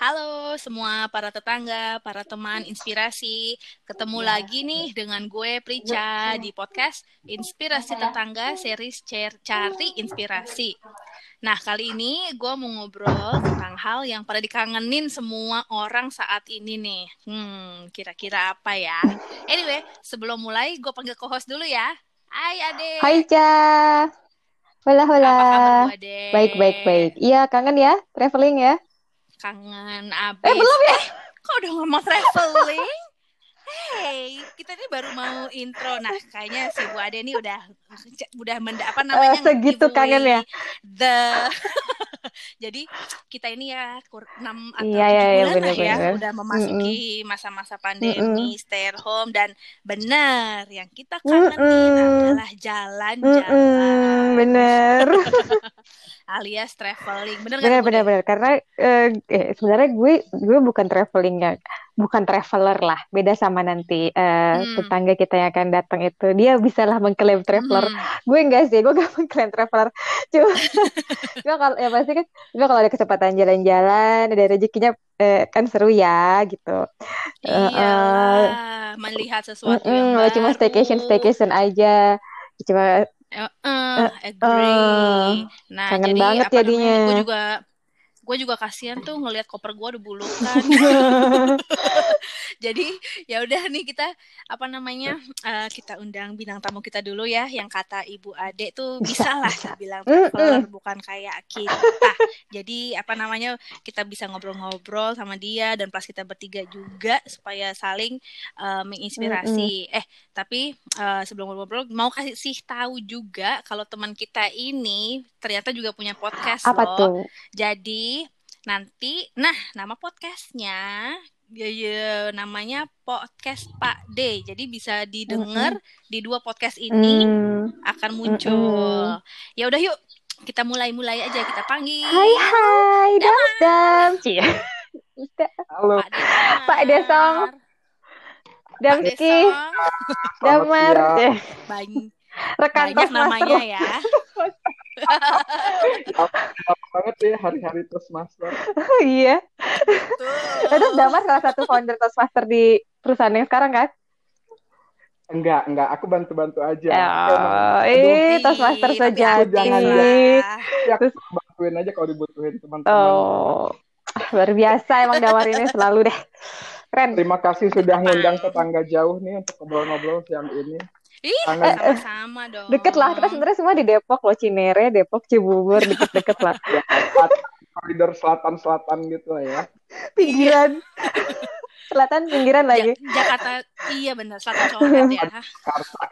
Halo semua para tetangga, para teman inspirasi. Ketemu lagi nih dengan gue Prica di podcast Inspirasi Tetangga series Cari Inspirasi. Nah, kali ini gue mau ngobrol tentang hal yang pada dikangenin semua orang saat ini nih. Hmm, kira-kira apa ya? Anyway, sebelum mulai gue panggil co-host dulu ya. Hai Ade. Hai Ca. Hola hola. Apa kabar Ade? Baik baik baik. Iya kangen ya traveling ya. Kangen abis. Eh belum ya? Eh, kok udah ngomong traveling? Hey, kita ini baru mau intro. Nah, kayaknya si Bu Ade ini udah udah menda, apa namanya? Eh, segitu kangen ya? The Jadi kita ini ya kur 6 atau Iya, 7 iya, iya, bulan lah ya bener-bener. udah memasuki masa-masa pandemi, stay at home dan benar yang kita kangenin Mm-mm. adalah jalan-jalan bener. alias traveling. Bener bener Bu bener bener. Karena eh, eh, sebenarnya gue gue bukan traveling ya, bukan traveler lah. Beda sama nanti eh, Hmm. tetangga kita yang akan datang itu. Dia bisa lah mengklaim traveler. Hmm. Gue enggak sih, gue gak mengklaim traveler. Cuma, cuma kalau ya pasti kan, cuma kalau ada kesempatan jalan-jalan, ada rezekinya eh, kan seru ya gitu. Eh, eh, Iyalah, melihat sesuatu yang mm-mm, kalau cuma baru. staycation staycation aja, cuma eh, eh, agree. Nah, kangen jadi banget apa namanya? jadinya. Gue juga gue juga kasihan tuh ngelihat koper gue udah bulukan. Jadi ya udah nih kita apa namanya eh, kita undang bintang tamu kita dulu ya yang kata Ibu Ade tuh bisa lah bilang traveler bukan kayak kita. Jadi apa namanya kita bisa ngobrol-ngobrol sama dia dan plus kita bertiga juga supaya saling eh, menginspirasi. Eh tapi eh, sebelum ngobrol mau kasih tahu juga kalau teman kita ini ternyata juga punya podcast Apa loh. tuh? Jadi nanti, nah nama podcastnya ya, ya, namanya podcast Pak D. Jadi bisa didengar di dua podcast ini Hmm. akan muncul. Ya udah yuk kita mulai-mulai aja kita panggil Hai hai, dam dam. Cie. Halo, Pak. Pak Desong. Damski, selamat Damar, Banyak, rekan banyak namanya ya. Selamat banget ya hari-hari Toastmaster. Iya. Terus Damar salah satu founder Toastmaster di perusahaan yang sekarang kan? Enggak, enggak, aku bantu-bantu aja. Emang, eh, Ih, Toastmaster sejati. aktif Jangan, ya, aku bantuin aja kalau dibutuhin teman-teman. Oh, luar biasa emang Damar ini selalu deh. Keren. Terima kasih sudah ngundang tetangga jauh nih untuk ngobrol-ngobrol siang ini. Ih, sama-sama dong. Deket lah, kita sebenarnya semua di Depok loh, Cinere, Depok, Cibubur, deket-deket lah. Ya, koridor selatan-selatan gitu lah ya. Pinggiran. Selatan pinggiran Ja- lagi. Jakarta, iya benar, Selatan Coret ya. Jakarta.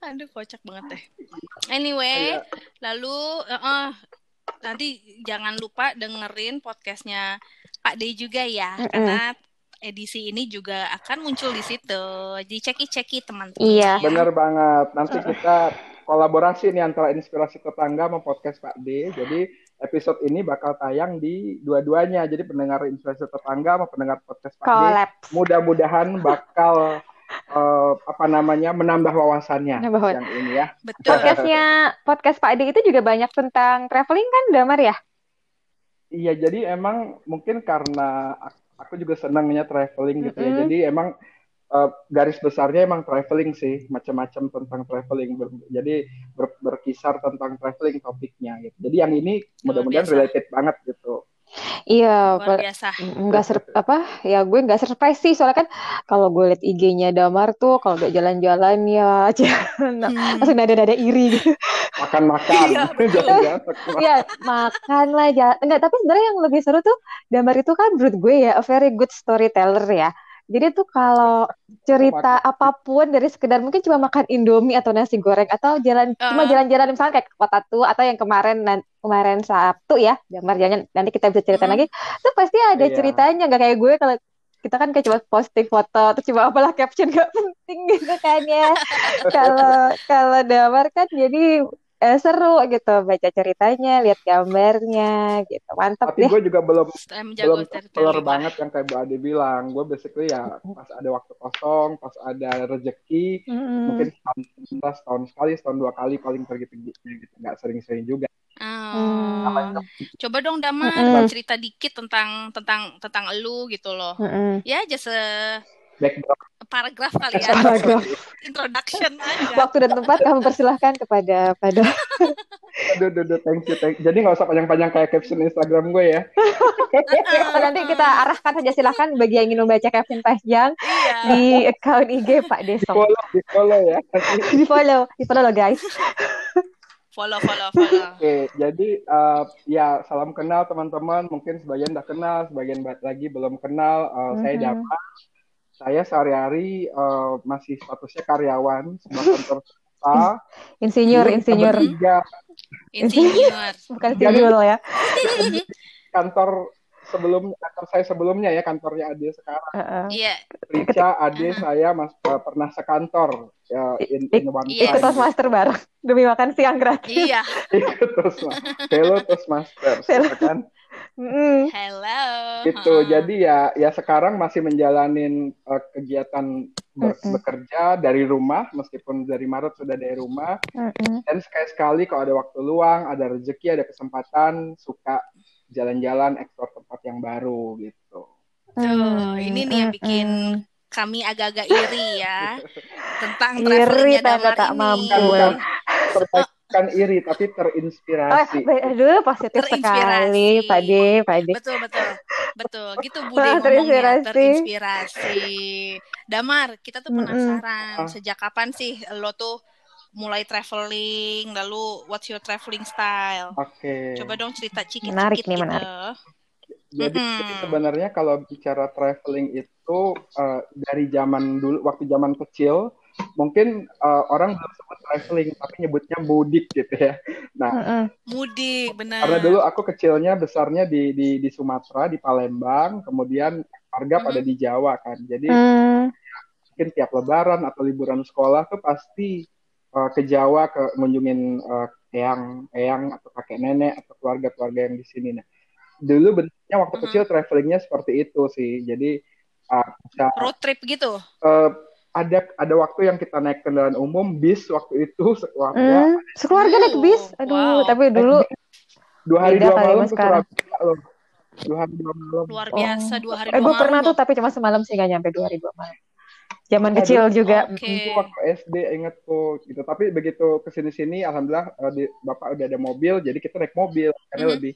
Aduh, kocak banget deh. Anyway, Iya. lalu eh, eh, nanti jangan lupa dengerin podcastnya Pak D juga ya, Mm-mm. karena edisi ini juga akan muncul di situ. Jadi ceki-ceki teman-teman. Iya. ya. Bener banget. Nanti kita kolaborasi nih antara Inspirasi Tetangga sama podcast Pak D. Jadi episode ini bakal tayang di dua-duanya. Jadi pendengar Inspirasi Tetangga sama pendengar podcast Pak D Collab. mudah-mudahan bakal eh, apa namanya menambah wawasannya Menambah wawasan. yang ini ya. Betul. Podcastnya podcast Pak Adi itu juga banyak tentang traveling kan, Damar ya? Iya, jadi emang mungkin karena aku juga senangnya traveling gitu ya. Jadi emang eh, garis besarnya emang traveling sih, macam-macam tentang traveling. Ber- jadi ber- berkisar tentang traveling topiknya gitu. Jadi yang ini mudah-mudahan related banget gitu. Iya, Luar biasa. nggak ser apa ya gue nggak surprise sih soalnya kan kalau gue liat IG-nya Damar tuh kalau udah jalan-jalan ya nah, Hmm. langsung nada-nada iri gitu. Makan-makan. Iya, ya makan lah jalan enggak tapi sebenarnya yang lebih seru tuh Damar itu kan menurut gue ya a very good storyteller ya jadi tuh kalau cerita Makan. apa pun dari sekedar mungkin cuma makan Indomie atau nasi goreng atau jalan cuma Ah. jalan-jalan misalnya kayak ke kota tua atau yang kemarin kemarin Sabtu ya Damar jangan nanti kita bisa ceritain Hmm. lagi tuh pasti ada Iya. ceritanya nggak kayak gue kalau kita kan kayak cuma posting foto terus cuma apalah caption gak penting gitu kan ya kalau kalau Damar kan jadi eh, seru gitu baca ceritanya lihat gambarnya gitu mantap Tapi gue juga belum belum keluar lah. banget yang kayak Bu Ade bilang. Gue basically ya pas ada waktu kosong, pas ada rezeki, Mm-mm. mungkin setahun, setahun sekali, setahun dua kali paling pergi pergi gitu. Nggak sering-sering juga. Oh. Hmm. Coba dong Damar Mm-mm. cerita dikit tentang tentang tentang elu gitu loh. Mm-mm. Ya aja se Background. paragraf kali ya. Paragraf. Introduction aja. Waktu dan tempat kami persilahkan kepada pada Aduh, aduh, aduh, thank you, thank you. Jadi nggak usah panjang-panjang kayak caption Instagram gue ya. Oh, nanti kita arahkan saja silahkan bagi yang ingin membaca caption panjang Iya. di account IG Pak Di Desok. follow, di follow ya. Di follow, di follow loh guys. Follow follow follow. Oke, jadi eh, ya salam kenal teman-teman. Mungkin sebagian udah kenal, sebagian ba- lagi belum kenal. Eh, Saya Mhm. Dapa. Saya sehari-hari eh, masih statusnya karyawan sebuah kantor swasta. Insinyur, insinyur, bertiga Insinyur. bukan sinyul ya. kantor sebelum kantor saya sebelumnya ya kantornya Ade sekarang. Heeh. Iya. Rica, Ade, saya mas eh, pernah sekantor ya, in, in one Iya. Ikut. Toastmaster bareng demi makan siang gratis. Iya. Ikut terus mas. Hello terus master, Hello. kan? Mm-mm. Hello. gitu Heeh. jadi ya ya sekarang masih menjalanin eh, kegiatan ber- Mm-mm. bekerja dari rumah meskipun dari Maret sudah dari rumah Mm-mm. dan sekali-sekali kalau ada waktu luang ada rezeki ada kesempatan suka jalan-jalan eksplor tempat yang baru gitu Tuh, ini nih yang bikin Mm-mm. kami agak-agak iri ya tentang Iri travelingnya tanda Damar tak ini. mampu. bukan iri tapi Oh, terinspirasi aduh positif Terinspirasi. sekali, Pak De, Pak De. Betul betul betul gitu Bude ngomongnya terinspirasi. terinspirasi. Damar kita tuh penasaran Ah. sejak kapan sih lo tuh mulai traveling lalu what's your traveling style? oke Coba dong cerita cikit-cikit Menarik nih, gitu. menarik. jadi, Mm-mm. jadi sebenarnya kalau bicara traveling itu eh, dari zaman dulu waktu zaman kecil mungkin eh, orang belum sebut traveling tapi nyebutnya mudik gitu ya nah Mm-mm. Mudik benar. Karena dulu aku kecilnya besarnya di di di Sumatera, di Palembang, kemudian keluarga Mhm. pada di Jawa kan. Jadi Hmm. mungkin tiap lebaran atau liburan sekolah tuh pasti uh, ke Jawa ke ngunjungin uh, eyang, eyang atau kakek nenek atau keluarga-keluarga yang di sini. Nah, dulu bentuknya waktu Mhm. kecil travelingnya seperti itu sih. Jadi uh, road trip gitu. uh, ada ada waktu yang kita naik kendaraan umum bis waktu itu sekeluarga Hmm. Sekeluarga naik bis. Aduh, Wow. tapi dulu dua hari dua kali malam ke sekarang. Surabaya loh. Dua hari dua malam. Luar Oh. biasa dua hari eh dua gue malam. pernah tuh tapi cuma semalam sih gak nyampe dua hari dua malam. Zaman Aduh. kecil juga. Oke. itu waktu SD inget tuh gitu tapi begitu ke sini sini alhamdulillah eh, di, bapak udah ada mobil jadi kita naik mobil karena Mhm. lebih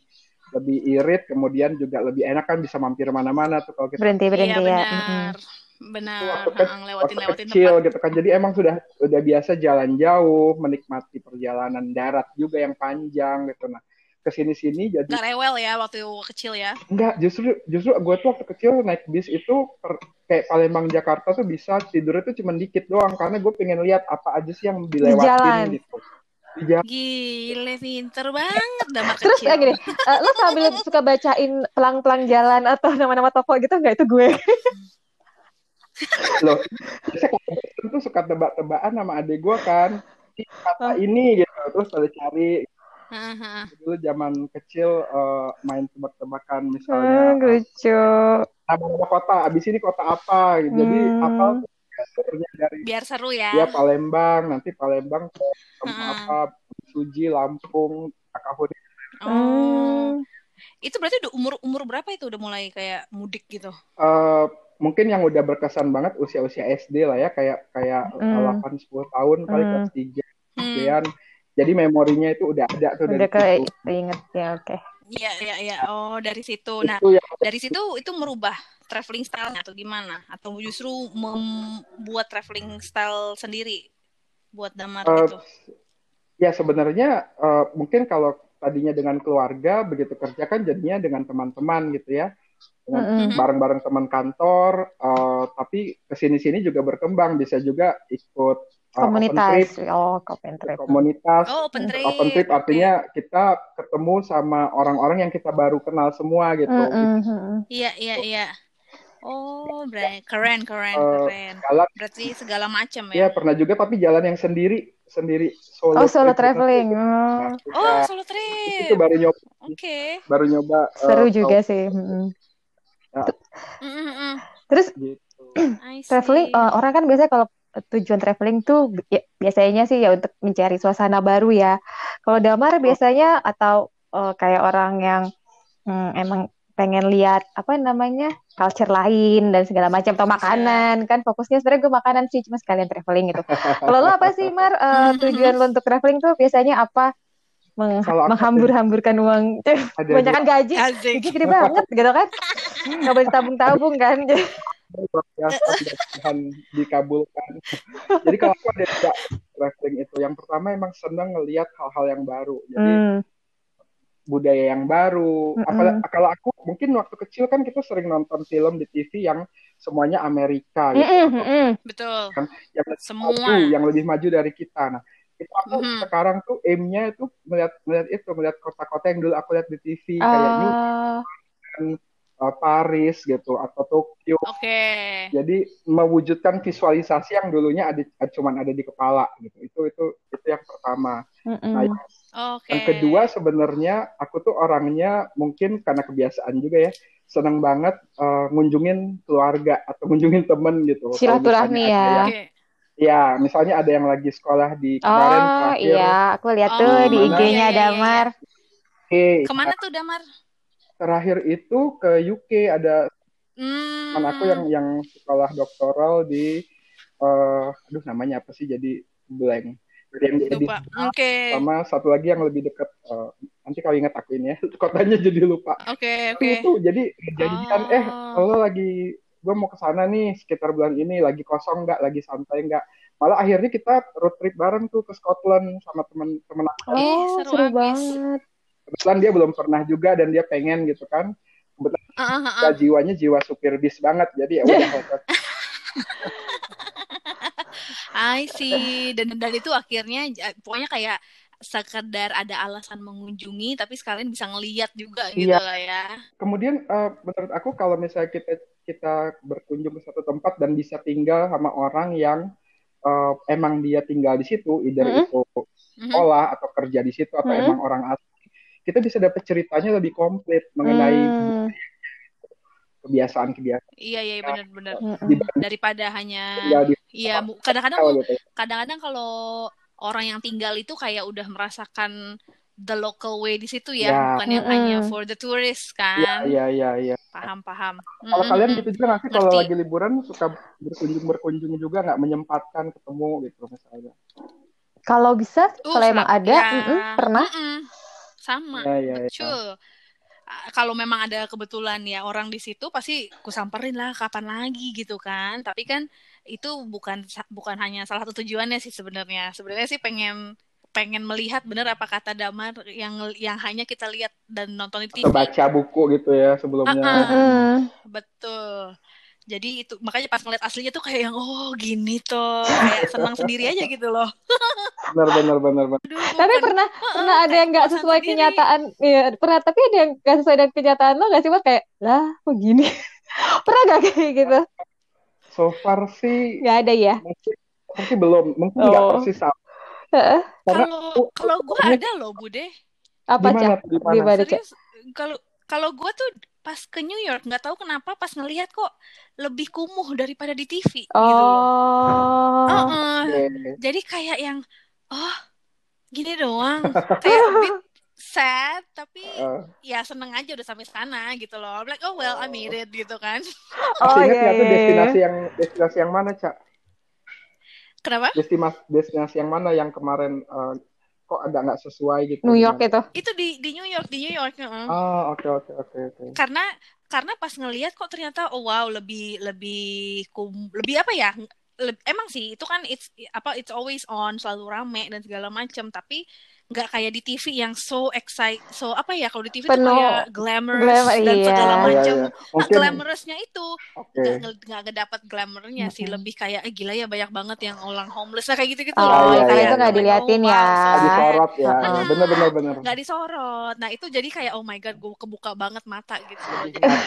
lebih irit kemudian juga lebih enak kan bisa mampir mana-mana tuh kalau kita Berhenti berhenti Iya ya. benar. itu Benar. waktu, ke- Heeh, waktu lewatin lewatin kecil tempat. gitu kan jadi emang sudah udah biasa jalan jauh menikmati perjalanan darat juga yang panjang gitu nah ke sini sini jadi Gak rewel ya waktu kecil ya. enggak justru justru gue tuh waktu kecil naik bis itu per- kayak Palembang Jakarta tuh bisa tidurnya tuh cuma dikit doang karena gue pengen lihat apa aja sih yang jalan. dilewatin gitu di jalan Gile pinter banget Terus kecil. kayak gini, eh, lo sambil suka bacain pelang-pelang jalan atau nama-nama toko gitu nggak itu gue? loh bosen tuh suka tebak-tebakan sama adik gue kan kata ini gitu terus pada cari. Dulu zaman kecil eh, main tebak-tebakan Hmm, misalnya eh, lucu. nama-nama kota abis ini kota apa jadi Hmm. apa dari Biar seru ya. ya Palembang nanti Palembang ke tempat Heeh. apa Suji Lampung Bakahuni Oh. Hmm. Itu berarti udah umur umur berapa itu udah mulai kayak mudik gitu? Eh, mungkin yang udah berkesan banget usia-usia SD lah ya kayak kayak Hmm. 8 10 tahun kali Hmm. kelas 3 Hmm. sekian. Jadi memorinya itu udah ada tuh dari Udah ke situ. inget ya oke. Iya iya iya. Oh dari situ. Nah Itu yang dari situ itu merubah traveling style atau gimana? Atau justru membuat traveling style sendiri buat damar Eh, gitu? ya sebenarnya eh, mungkin kalau tadinya dengan keluarga begitu kerja kan jadinya dengan teman-teman gitu ya. Dengan Mm-mm. Mhm. bareng-bareng teman kantor eh, tapi ke sini-sini juga berkembang bisa juga ikut open Komunitas. trip, Oh, open trip. komunitas Oh open trip. open trip artinya kita ketemu sama orang-orang yang kita baru kenal semua gitu. Iya iya iya. Oh, berarti keren keren Eh, keren. Jalan Berarti segala macam ya ya. pernah juga tapi jalan yang sendiri sendiri solo Oh, solo trip traveling. Oh, Nah, Oh, kita- solo itu trip. baru nyoba Oke. baru nyoba eh, seru tahu juga sih. Mm-mm. Mm, mm, mm. Terus gitu. Traveling eh, orang kan biasanya kalau tujuan traveling tuh ya, biasanya sih ya untuk mencari suasana baru ya. Kalau Damar biasanya atau uh, kayak orang yang hmm, emang pengen lihat apa namanya culture lain dan segala macam atau makanan kan fokusnya sebenarnya gue makanan sih cuma sekalian traveling gitu. Kalau lo apa sih Mar uh, tujuan lo untuk traveling tuh biasanya apa? Meng menghambur-hamburkan uang kebanyakan gaji. Gaji gede banget gitu kan. Nggak boleh tabung-tabung kan Tuhan dikabulkan. Jadi kalau aku ada tidak traveling itu, yang pertama emang senang ngelihat hal-hal yang baru. Jadi mm. budaya yang baru. Mm -mm. kalau aku mungkin waktu kecil kan kita sering nonton film di TV yang semuanya Amerika gitu. Mm -mm. Betul. Kan, yang Semua. Maju, yang lebih maju dari kita. Nah, itu aku mm -hmm. sekarang tuh aimnya itu melihat melihat itu melihat kota-kota yang dulu aku lihat di TV uh. kayak New York, uh, Paris gitu atau Tokyo. Oke. Okay. Jadi mewujudkan visualisasi yang dulunya ada cuma ada di kepala gitu. Itu itu itu yang pertama. Mm -mm. Nah, yang, okay. yang kedua sebenarnya aku tuh orangnya mungkin karena kebiasaan juga ya senang banget uh, ngunjungin keluarga atau ngunjungin temen gitu. Silaturahmi ya. ya. Okay. Ya, misalnya ada yang lagi sekolah di kemarin oh, terakhir. iya, aku lihat tuh oh, di IG-nya iya, iya, iya. Damar. Oke. Okay. Ke mana tuh Damar? Terakhir itu ke UK ada hmm. teman aku yang yang sekolah doktoral di uh, aduh namanya apa sih? Jadi blank. Jadi yang jadi okay. sama satu lagi yang lebih dekat uh, nanti kalau ingat aku ini ya. Kotanya jadi lupa. Oke okay, oke. okay. itu jadi jadi kan eh kalau lagi gue mau ke sana nih sekitar bulan ini lagi kosong nggak? Lagi santai nggak? Malah akhirnya kita road trip bareng tuh ke Scotland sama teman-teman aku. Oh seru, seru banget kebetulan dia belum pernah juga dan dia pengen gitu kan kebetulan uh, uh, uh. jiwanya jiwa supir bis banget jadi ya udah I see dan dan itu akhirnya pokoknya kayak sekedar ada alasan mengunjungi tapi sekalian bisa ngeliat juga gitu iya. lah ya. Kemudian uh, menurut aku kalau misalnya kita kita berkunjung ke satu tempat dan bisa tinggal sama orang yang uh, emang dia tinggal di situ, either mm -hmm. itu sekolah mm -hmm. atau kerja di situ atau mm -hmm. emang orang asing kita bisa dapat ceritanya lebih komplit mengenai hmm. kebiasaan-kebiasaan. Iya iya benar-benar. Daripada hanya iya kadang-kadang gitu. kadang-kadang kalau orang yang tinggal itu kayak udah merasakan the local way di situ ya, ya. bukan yang mm -hmm. hanya for the tourist kan. Iya iya iya. Paham paham. Kalau mm -hmm. kalian gitu juga nggak kalau lagi liburan suka berkunjung berkunjung juga nggak menyempatkan ketemu gitu misalnya. Kalau bisa, uh, kalau emang ada, ya. mm -mm, pernah. Mm -mm sama ya, ya, betul ya. kalau memang ada kebetulan ya orang di situ pasti ku samperin lah kapan lagi gitu kan tapi kan itu bukan bukan hanya salah satu tujuannya sih sebenarnya sebenarnya sih pengen pengen melihat bener apa kata Damar yang yang hanya kita lihat dan nonton di TV. Atau baca buku gitu ya sebelumnya. Uh -uh. Betul jadi itu makanya pas ngeliat aslinya tuh kayak yang oh gini tuh kayak senang sendiri aja gitu loh. Benar benar benar benar. Aduh, tapi kan, pernah uh, pernah ada yang nggak sesuai sendiri. kenyataan ya pernah tapi ada yang nggak sesuai dengan kenyataan lo nggak sih kayak lah kok gini? Pernah gak kayak gitu? So far sih nggak ada ya? mungkin, mungkin belum. Mungkin nggak oh. persis sama. Kalau kalau gue ada loh bude. Apa cak? gimana? Serius kalau kalau gue tuh pas ke New York nggak tahu kenapa pas ngelihat kok lebih kumuh daripada di TV oh. gitu loh. Uh -uh. Jadi kayak yang oh gini doang kayak a bit sad tapi uh. ya seneng aja udah sampai sana gitu loh. like oh well I made it gitu kan. Oh iya. Yeah, destinasi yang destinasi yang mana cak? Kenapa? Destinasi destinasi yang mana yang kemarin uh, kok agak nggak sesuai gitu. New York itu. Itu di di New York, di New York. Uh. Oh, oke oke oke oke. Karena karena pas ngelihat kok ternyata oh wow lebih lebih kum, lebih apa ya? Lebih, emang sih itu kan it's apa it's always on selalu rame dan segala macam tapi nggak kayak di TV yang so excite so apa ya kalau di TV Penuh, tuh kayak glamorous glamour, dan iya. segala macam iya, iya. nah glamorousnya itu. Okay. nggak nggak dapat glamournya sih. Lebih kayak eh, gila ya banyak banget yang orang homeless. Nah, kayak gitu gitu oh, loh. iya, karena itu nggak diliatin oh, ya nggak disorot ya. Nah, bener bener bener nggak disorot. Nah itu jadi kayak oh my god gue kebuka banget mata gitu.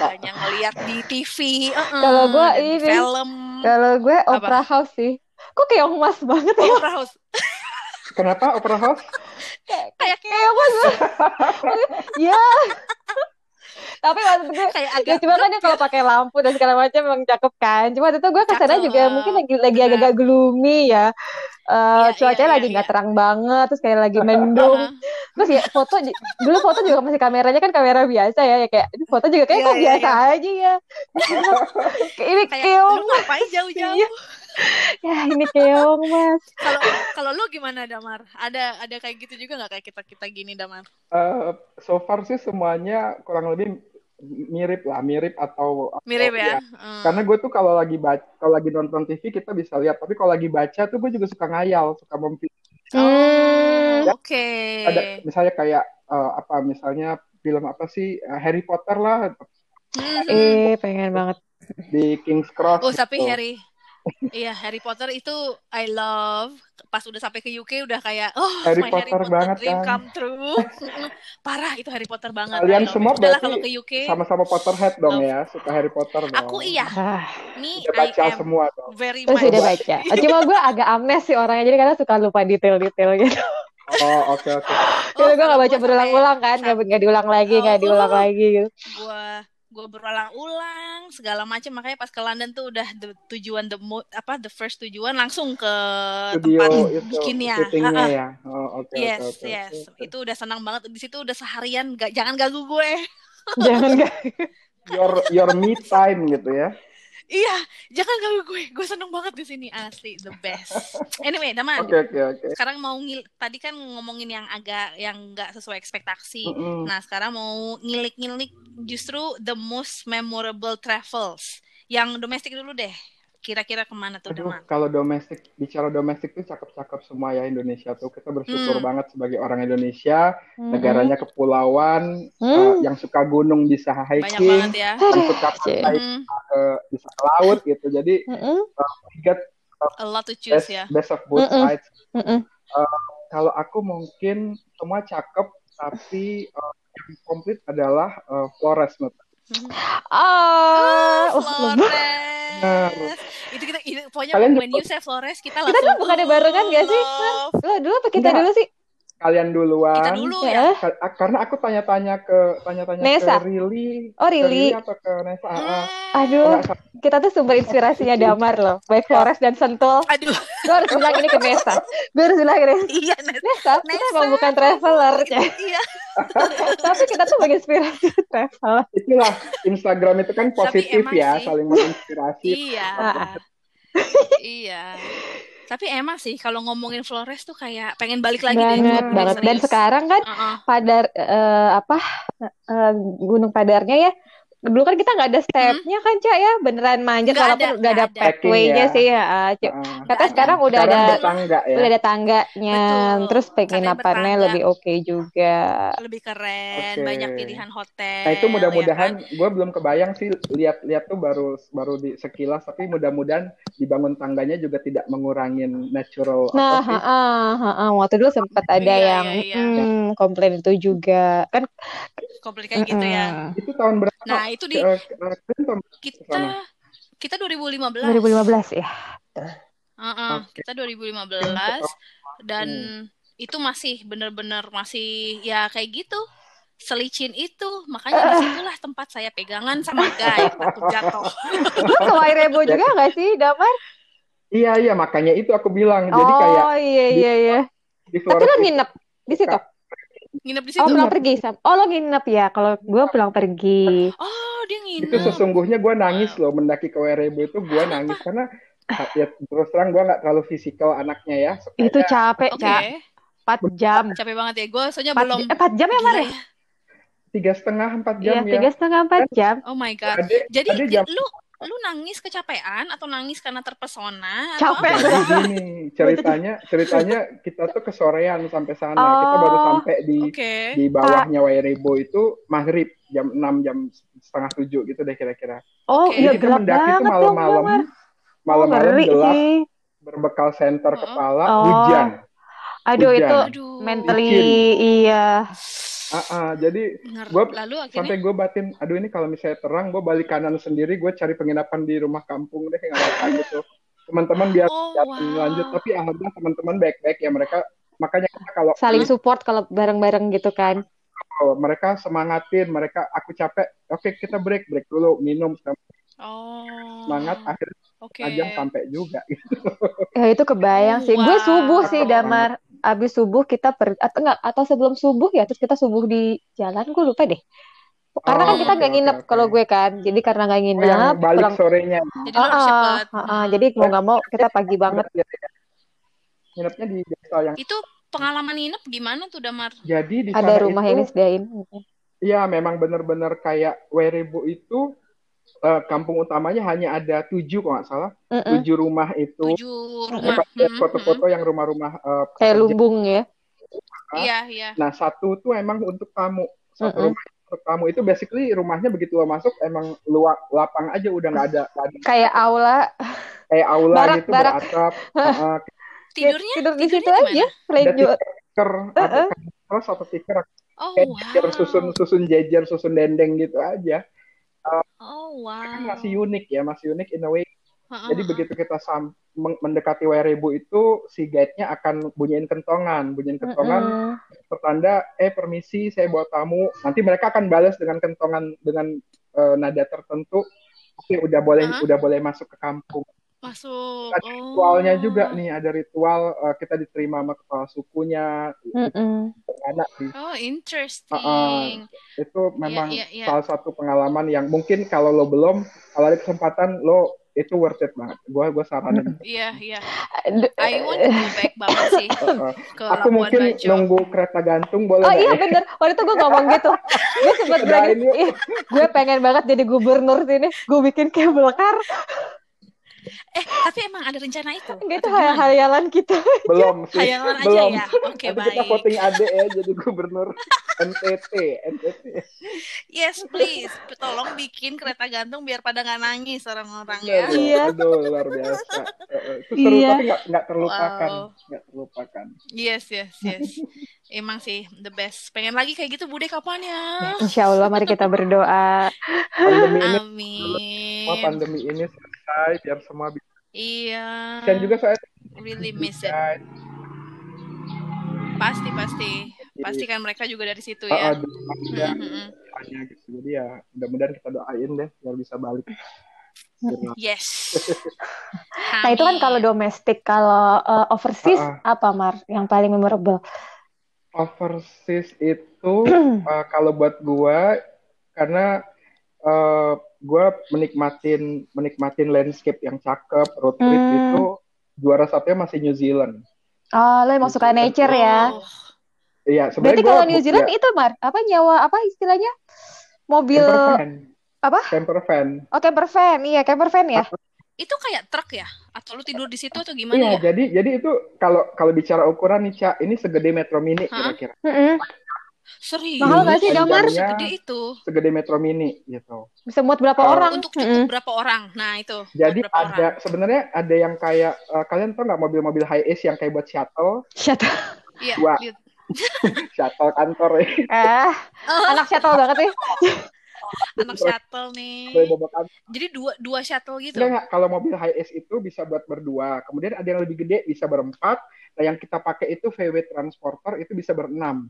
Hanya ngelihat di TV uh -uh, kalau gue ini film. kalau gue opera house sih. Kok kayak emas banget ya? Opera house Kenapa opera house? kayak kayak apa sih? ya. tapi waktu itu gue kayak ya agak cuma kan dia kalau pakai lampu dan segala macam emang cakep kan cuma waktu itu gue ke sana Cakep, juga mungkin lagi lagi benar. agak-agak gloomy ya Eh Iya, cuacanya iya, lagi iya, nggak terang banget terus kayak lagi mendung terus ya foto dulu foto juga masih kameranya kan kamera biasa ya ya kayak foto juga kayak kok biasa aja ya ini kayak keong lu ngapain jauh-jauh. ya ini keong mas kalau kalau lu gimana Damar ada ada kayak gitu juga nggak kayak kita kita gini Damar Eh, so far sih semuanya kurang lebih mirip lah, mirip atau mirip atau- ya Hmm. Karena gue tuh kalau lagi baca, kalau lagi nonton TV kita bisa lihat, tapi kalau lagi baca tuh gue juga suka ngayal, suka mempi oh Hmm. oke ada misalnya kayak eh, apa misalnya film apa sih eh, Harry Potter lah Hmm. eh pengen banget di King's Cross. Oh tapi gitu. Harry, iya Harry Potter itu I love. Pas udah sampai ke UK udah kayak oh Harry my Harry Potter Potter banget, dream kan. come true. Parah itu Harry Potter banget. Kalian I semua it. Berarti kalau ke UK, Sama-sama Potterhead dong Love. ya, suka Harry Potter dong. aku iya. Me Udah I baca am semua dong. very much. udah baca cuma gue agak amnes sih orangnya jadi kadang suka lupa detail-detail gitu Oh oke oke. Jadi gue gak baca berulang-ulang kan, gak, nggak diulang lagi, nggak Oh. diulang lagi gitu. gua gua berulang-ulang segala macam makanya pas ke London tuh udah the tujuan the mo apa the first tujuan langsung ke Studio tempat itu bikinnya. Ha-ha. ya. Oh oke Yes, oke. yes. oke. Itu udah senang banget di situ udah seharian gak jangan ganggu gue. Jangan gak. Your your me time gitu ya. Iya, jangan ganggu gue. Gue seneng banget di sini asli the best. Anyway, Daman. Oke oke oke. Sekarang mau ngil tadi kan ngomongin yang agak yang nggak sesuai ekspektasi. Mm-mm. Nah, sekarang mau ngilik-ngilik justru the most memorable travels. Yang domestik dulu deh. Kira-kira ke mana tuh, Aduh, kalau domestik bicara domestik tuh cakep-cakep semua ya Indonesia tuh kita bersyukur Hmm. banget sebagai orang Indonesia negaranya kepulauan eh, Hmm. yang suka gunung bisa Banyak hiking banget ya. yang suka pantai Hmm, eh, bisa ke laut gitu jadi Mm-mm, we get a lot to choose best ya. best of both Mm-mm. sides mm-mm. kalau aku mungkin semua cakep tapi eh, yang komplit adalah eh, Flores menurut aku. Hmm. Ah, Oh, wah, Flores. Itu kita itu, pokoknya Kalian when you say Flores kita Kita langsung dulu bukannya barengan gak sih, love. lo dulu apa kita Enggak. dulu sih? Kalian duluan Kita dulu Ya. ya. Ka- karena aku tanya-tanya ke tanya-tanya Nesa. ke Rili Oh, ke Rili. atau ke Nesa ah, ah. Hmm. Aduh, Nggak kita tuh sumber inspirasinya Damar loh. Baik Flores dan Sentul. Aduh, Gue harus bilang ini ke Nesa. Gue harus bilang ke Nesa. iya Nes. Nesa, kita Nesa. emang bukan traveler. ya. Iya. Tapi kita tuh menginspirasi travel. itulah Instagram itu kan positif ya sih. saling menginspirasi Iya. Ah. iya. Tapi emang sih kalau ngomongin Flores tuh kayak pengen balik lagi deh banget, gue banget. Dan serius. sekarang kan Uh-uh. Padar eh, apa eh, Gunung Padarnya ya dulu kan kita nggak ada stepnya kan cak ya beneran manjat Nggak walaupun ada, udah ada nggak ada. pathway-nya ya. sih ya ah. Ah. katanya Nggak sekarang udah sekarang ada bertangga ya udah ada tangganya Betul. terus penginapannya lebih oke juga lebih keren, Oke. banyak pilihan hotel. Nah itu mudah-mudahan ya kan? gue belum kebayang sih lihat-lihat tuh baru baru di sekilas tapi mudah-mudahan dibangun tangganya juga tidak mengurangin natural nah apa sih? ah, ah, ah. waktu dulu sempat ada Iya, yang iya, iya. mm, komplain itu juga kan komplikan gitu ya. itu tahun berapa? Nah, itu di kalian tahun kita kita 2015. 2015 ya. Heeh, Oke. kita 2015 dan itu masih bener-bener masih ya kayak gitu. Selicin itu makanya di situlah tempat saya pegangan sama guy takut jatuh. Ke Wairebo juga nggak sih Damar? Iya iya makanya itu aku bilang. Jadi oh kayak iya iya iya. di tapi Flores lo itu nginep di situ nginep di Oh situ pulang pergi Sam. Oh lo nginep ya. Kalau gue pulang pergi. oh dia itu nginep sesungguhnya gue nangis loh mendaki ke Werebo itu gue nangis karena ya terus terang gue nggak terlalu fisikal anaknya ya Sukanya Itu capek oke cak. 4 jam. capek banget ya gue soalnya 4, belum eh, 4 jam ya Mar gila ya? tiga setengah empat Iya jam ya tiga setengah empat jam. oh my god Ade, jadi ade di- jam lu lu nangis kecapean atau nangis karena terpesona atau Capek. apa? Jadi gini ceritanya ceritanya kita tuh kesorean sampai sana kita Oh. baru sampai di oke di bawahnya Wairebo itu maghrib jam 6 jam setengah tujuh gitu deh kira-kira Oh Oke. iya kita gelap mendaki banget itu dong malam-malam malam-malam ngeri gelap sih. berbekal senter Heeh. kepala Oh. hujan Aduh Hujan. itu mentally iya. Ah, ah, jadi lalu akhirnya? sampai gue batin aduh ini kalau misalnya terang gue balik kanan sendiri gue cari penginapan di rumah kampung deh nggak apa gitu teman-teman biar oh wow. lanjut tapi alhamdulillah teman-teman baik-baik ya mereka. Makanya kita kalau Saling support kalau bareng-bareng gitu kan. kalau mereka semangatin mereka aku capek oke kita break break dulu minum Oh. semangat akhirnya Oke. ajang sampai juga gitu. Ya itu kebayang sih. Gue Wow. subuh sih Damar. Abis subuh kita per atau enggak atau sebelum subuh ya terus kita subuh di jalan gue lupa deh. Karena kan Oh, kita oke, nggak oke, nginep oke. kalau gue kan. Jadi karena nggak Oh, yang nginep balik pulang. sorenya. Jadi Ah, ah, ah, ah. Jadi mau nggak mau kita pagi banget. Nginepnya di desa yang Itu pengalaman nginep gimana tuh Damar? jadi di Ada rumah itu yang disediain. Iya, memang benar-benar kayak Werebo itu eh, kampung utamanya hanya ada tujuh kalau nggak salah, Mm-mm. tujuh rumah itu. Tujuh rumah. Mm, foto-foto yang rumah-rumah eh, Kayak lumbung ya. mm. Iya, iya. Nah, satu tuh emang untuk tamu. Satu Mm-mm. rumah untuk tamu itu basically rumahnya begitu lo masuk emang luak lapang aja udah nggak ada, nggak ada Kayak aula. kayak aula Barak, gitu barak. beratap. Heeh, Tidurnya Tidur di situ aja. tikar, ada terus atau tikar Oh, kayak wow. jejer susun susun jejer susun dendeng gitu aja. Oh, Kan wow. masih unik ya, masih unik in a way Jadi begitu kita sam- mendekati Werebu itu si guide-nya akan bunyiin kentongan, bunyiin kentongan Mm-mm. pertanda eh permisi saya bawa tamu. Nanti mereka akan balas dengan kentongan dengan eh, nada tertentu. Oke, udah boleh Hah? udah boleh masuk ke kampung. Masuk. Ada ritualnya Oh. juga nih, ada ritual eh, kita diterima sama kepala sukunya, anak di Oh, interesting. itu memang iya, iya. salah satu pengalaman yang mungkin kalau lo belum, kalau ada kesempatan lo itu worth it banget. Gua gua saranin. Iya, iya. Aduh, I want to go back banget sih Heeh. ke Aku Labuan mungkin Bajo. nunggu kereta gantung boleh Oh nggak iya ya? bener, waktu itu gue ngomong gitu Gue sempet bilang, Kerjain yuk. "Ih, gue pengen banget jadi gubernur sini Gue bikin kabel car Eh, tapi emang ada rencana itu? Gitu Atau gimana? hayalan kita Belum sih. Hayalan aja Belum. ya. Oke, kita baik. voting Ade ya jadi gubernur NTT, NTT. Yes, please. Tolong bikin kereta gantung biar pada nggak nangis orang-orang ya. Iya. Aduh, luar biasa. Eh, eh, Itu seru Iya. tapi nggak nggak terlupakan, Wow. nggak terlupakan. Yes, yes, yes. Emang sih the best. Pengen lagi kayak gitu Bude kapan ya? Insya Allah mari kita berdoa Pandemi ini, Amin. pandemi ini selesai biar semua bisa. Iya. Dan juga saya really miss it. Pasti, pasti. Pasti kan mereka juga dari situ ya. Mhm. doanya gitu. Jadi ya mudah-mudahan kita doain deh biar bisa balik. Yes. Nah itu kan kalau domestik Kalau uh, overseas Ah, apa Mar Yang paling memorable overseas itu uh, kalau buat gua karena uh, gua menikmatin menikmatin landscape yang cakep road trip Hmm. itu juara satunya masih New Zealand. Oh lo emang suka nature ya Oh, Iya Berarti sebenarnya gua kalau New Zealand ya, itu Mar Apa nyawa Apa istilahnya Mobil camper van. Apa? Camper van. Oh camper van Iya camper van ya itu kayak truk ya? Atau lu tidur di situ atau gimana Iya, ya? jadi jadi itu kalau kalau bicara ukuran nih Cak, ini segede Metro Mini kira-kira. Mm-mm. Serius? Mahal nggak sih, Damar? Segede itu. segede Metro Mini gitu. Bisa muat berapa Oh. orang Untuk cukup Mm-mm. berapa orang? Nah, itu. Jadi ada sebenarnya ada yang kayak eh, kalian tau nggak mobil-mobil high ace yang kayak buat shuttle, Shut up. Iya. Dua. lihat. shuttle kantor ya. Eh, Oh, anak shuttle banget ya. anak shuttle nih. Jadi dua dua shuttle gitu. Enggak, enggak. Kalau mobil high ace itu bisa buat berdua. Kemudian ada yang lebih gede bisa berempat. Nah, yang kita pakai itu VW Transporter itu bisa berenam.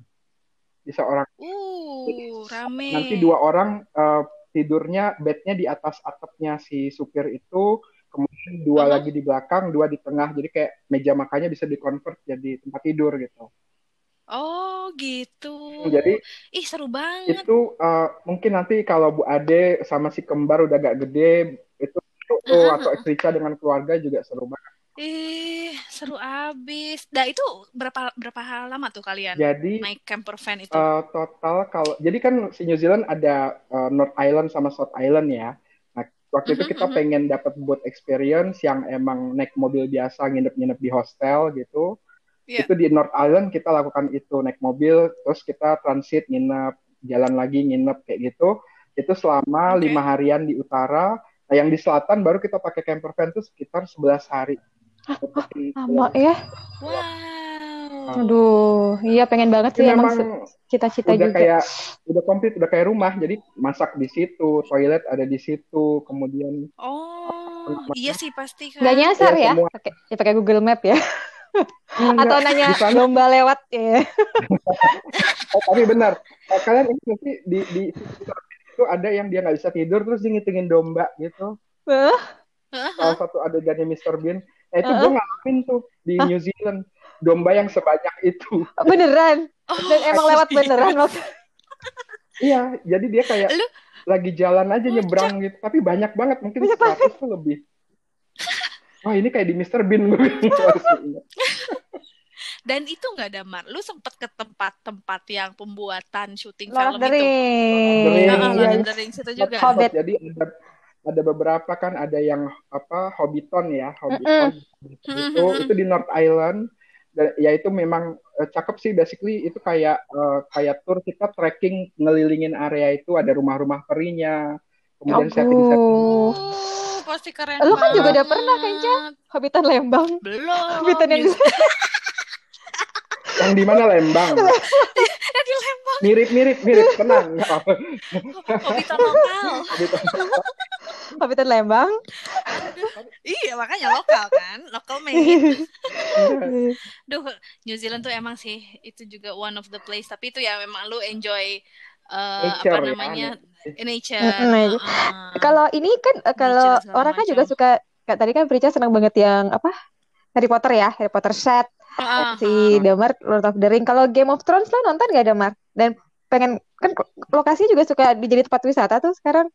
Bisa orang. Uh, rame. Nanti dua orang eh, tidurnya bednya di atas atapnya si supir itu. Kemudian dua Uh-huh. lagi di belakang, dua di tengah. Jadi kayak meja makannya bisa dikonvert jadi tempat tidur gitu. Oh, gitu. Jadi Ih, seru banget. itu eh, mungkin nanti kalau Bu Ade sama si kembar udah agak gede itu itu Uh-uh. atau Rika dengan keluarga juga seru banget. Ih, seru abis. Nah, itu berapa berapa lama tuh kalian Jadi naik camper van itu? eh, total kalau jadi kan si New Zealand ada eh, North Island sama South Island ya. Nah waktu itu kita pengen dapat boat experience yang emang naik mobil biasa nginep-nginep di hostel gitu. Iya. Itu di North Island kita lakukan itu naik mobil terus kita transit nginep jalan lagi nginep kayak gitu. Itu selama Oke. lima harian di utara. Nah yang di selatan baru kita pakai camper van itu sekitar 11 hari. Seperti- Lama ya. Wow. Aduh, iya pengen banget sih emang cita-cita udah juga. kayak udah komplit udah kayak rumah jadi masak di situ toilet ada di situ kemudian Oh, iya sih pasti kan. Gak nyasar Ya, ya? semua. Pakai ya pakai Google Map ya. Enggak, Atau nanya di sana lomba lewat ya. oh, tapi benar Eh, kalian ini nanti di di itu ada yang dia nggak bisa tidur terus dia ngitungin domba gitu. Hah? Salah satu adegannya Mr. Bean. Nah, itu gue ngalamin tuh di New Zealand. Domba yang sebanyak itu. Beneran? Oh, Dan emang lewat beneran waktu Iya, jadi dia kayak Lu lagi jalan aja nyebrang gitu. Tapi banyak banget, mungkin Banyak 100 tuh lebih. Wah ini kayak di Mr. Bean gue dan itu nggak ada mar. Lu sempet ke tempat-tempat yang pembuatan syuting Lord of film the itu. Rings. Lord Iya, of the Rings itu juga. Hobbit. Jadi ada ada beberapa kan ada yang apa Hobbiton ya, Hobbiton itu itu di North Island dan ya itu memang eh, cakep sih basically itu kayak eh, kayak tour kita trekking ngelilingin area itu ada rumah-rumah perinya kemudian setting-setting Oh. Oh, pasti keren Lu kan juga udah pernah kan, Ca? Hobbitan Lembang. Belum. Hobbitan yang yang di mana Lembang Eh, di Lembang. mirip-mirip mirip tenang nggak apa Hobbiton lokal. Hobbitan Lembang. iya, makanya lokal kan. Local made. Duh, New Zealand tuh emang sih itu juga one of the place. Tapi itu ya memang lu enjoy eh, Nature apa ya, namanya nature. Mm-mm, nature. Heeh. Kalau ini kan eh, kalau orang kan juga suka kayak tadi kan Prica senang banget yang apa? Harry Potter ya, Harry Potter set. Heeh, si. Damar Lord of the Ring. Kalau Game of Thrones lo nonton gak Damar? Dan pengen kan lokasinya juga suka dijadi tempat wisata tuh sekarang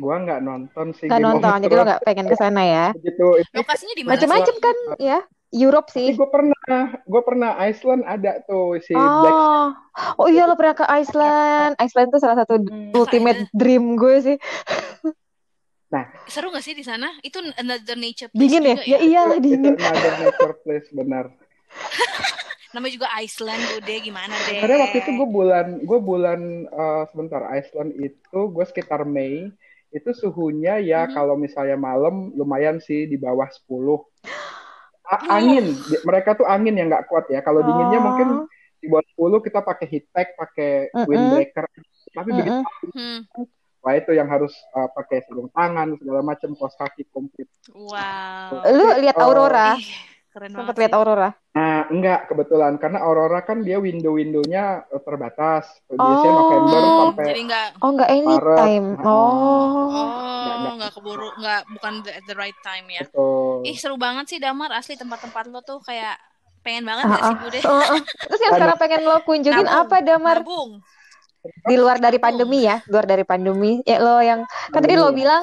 gua nggak nonton sih nggak Game of nonton jadi lo nggak pengen ke sana ya begitu itu Lokasinya di mana? sih? macam-macam kan ya Europe sih gue pernah, gue pernah Iceland ada tuh si Black oh oh iya lo pernah ke Iceland Iceland tuh salah satu Hmm, ultimate dream gue sih Seru gak sih di sana? Itu another nature place dingin ya ya iyalah itu dingin another nature place benar. Namanya juga Iceland, Bude. Gimana deh? Karena waktu itu gue bulan, gue bulan eh, sebentar Iceland itu gue sekitar Mei itu suhunya ya Mhm. kalau misalnya malam lumayan sih di bawah 10. A- Oh. angin, Di- mereka tuh angin yang nggak kuat ya. Kalau dinginnya Oh. mungkin di bawah 10 kita pakai heat pack, pakai Mm-mm. windbreaker. Tapi begitu Hmm. wah itu yang harus eh, pakai sarung tangan segala macam kaos kaki komplit. Wow. lu lihat Oh. aurora keren sempat banget lihat sih. aurora Nah, enggak kebetulan karena Aurora kan dia window-windownya eh, terbatas. Biasanya Oh. November sampai jadi nggak oh nggak anytime Maret. oh Nggak, oh nggak. nggak keburu nggak bukan the- at the right time ya. Betul. Ih seru banget sih Damar asli tempat-tempat lo tuh kayak pengen banget Ah, gak sih ah. Bude? Oh, oh. terus yang sekarang pengen lo kunjungin Nabung, apa Damar Nabung. di luar dari pandemi ya, luar dari pandemi. Ya lo yang kan tadi lo Pandemi ya. bilang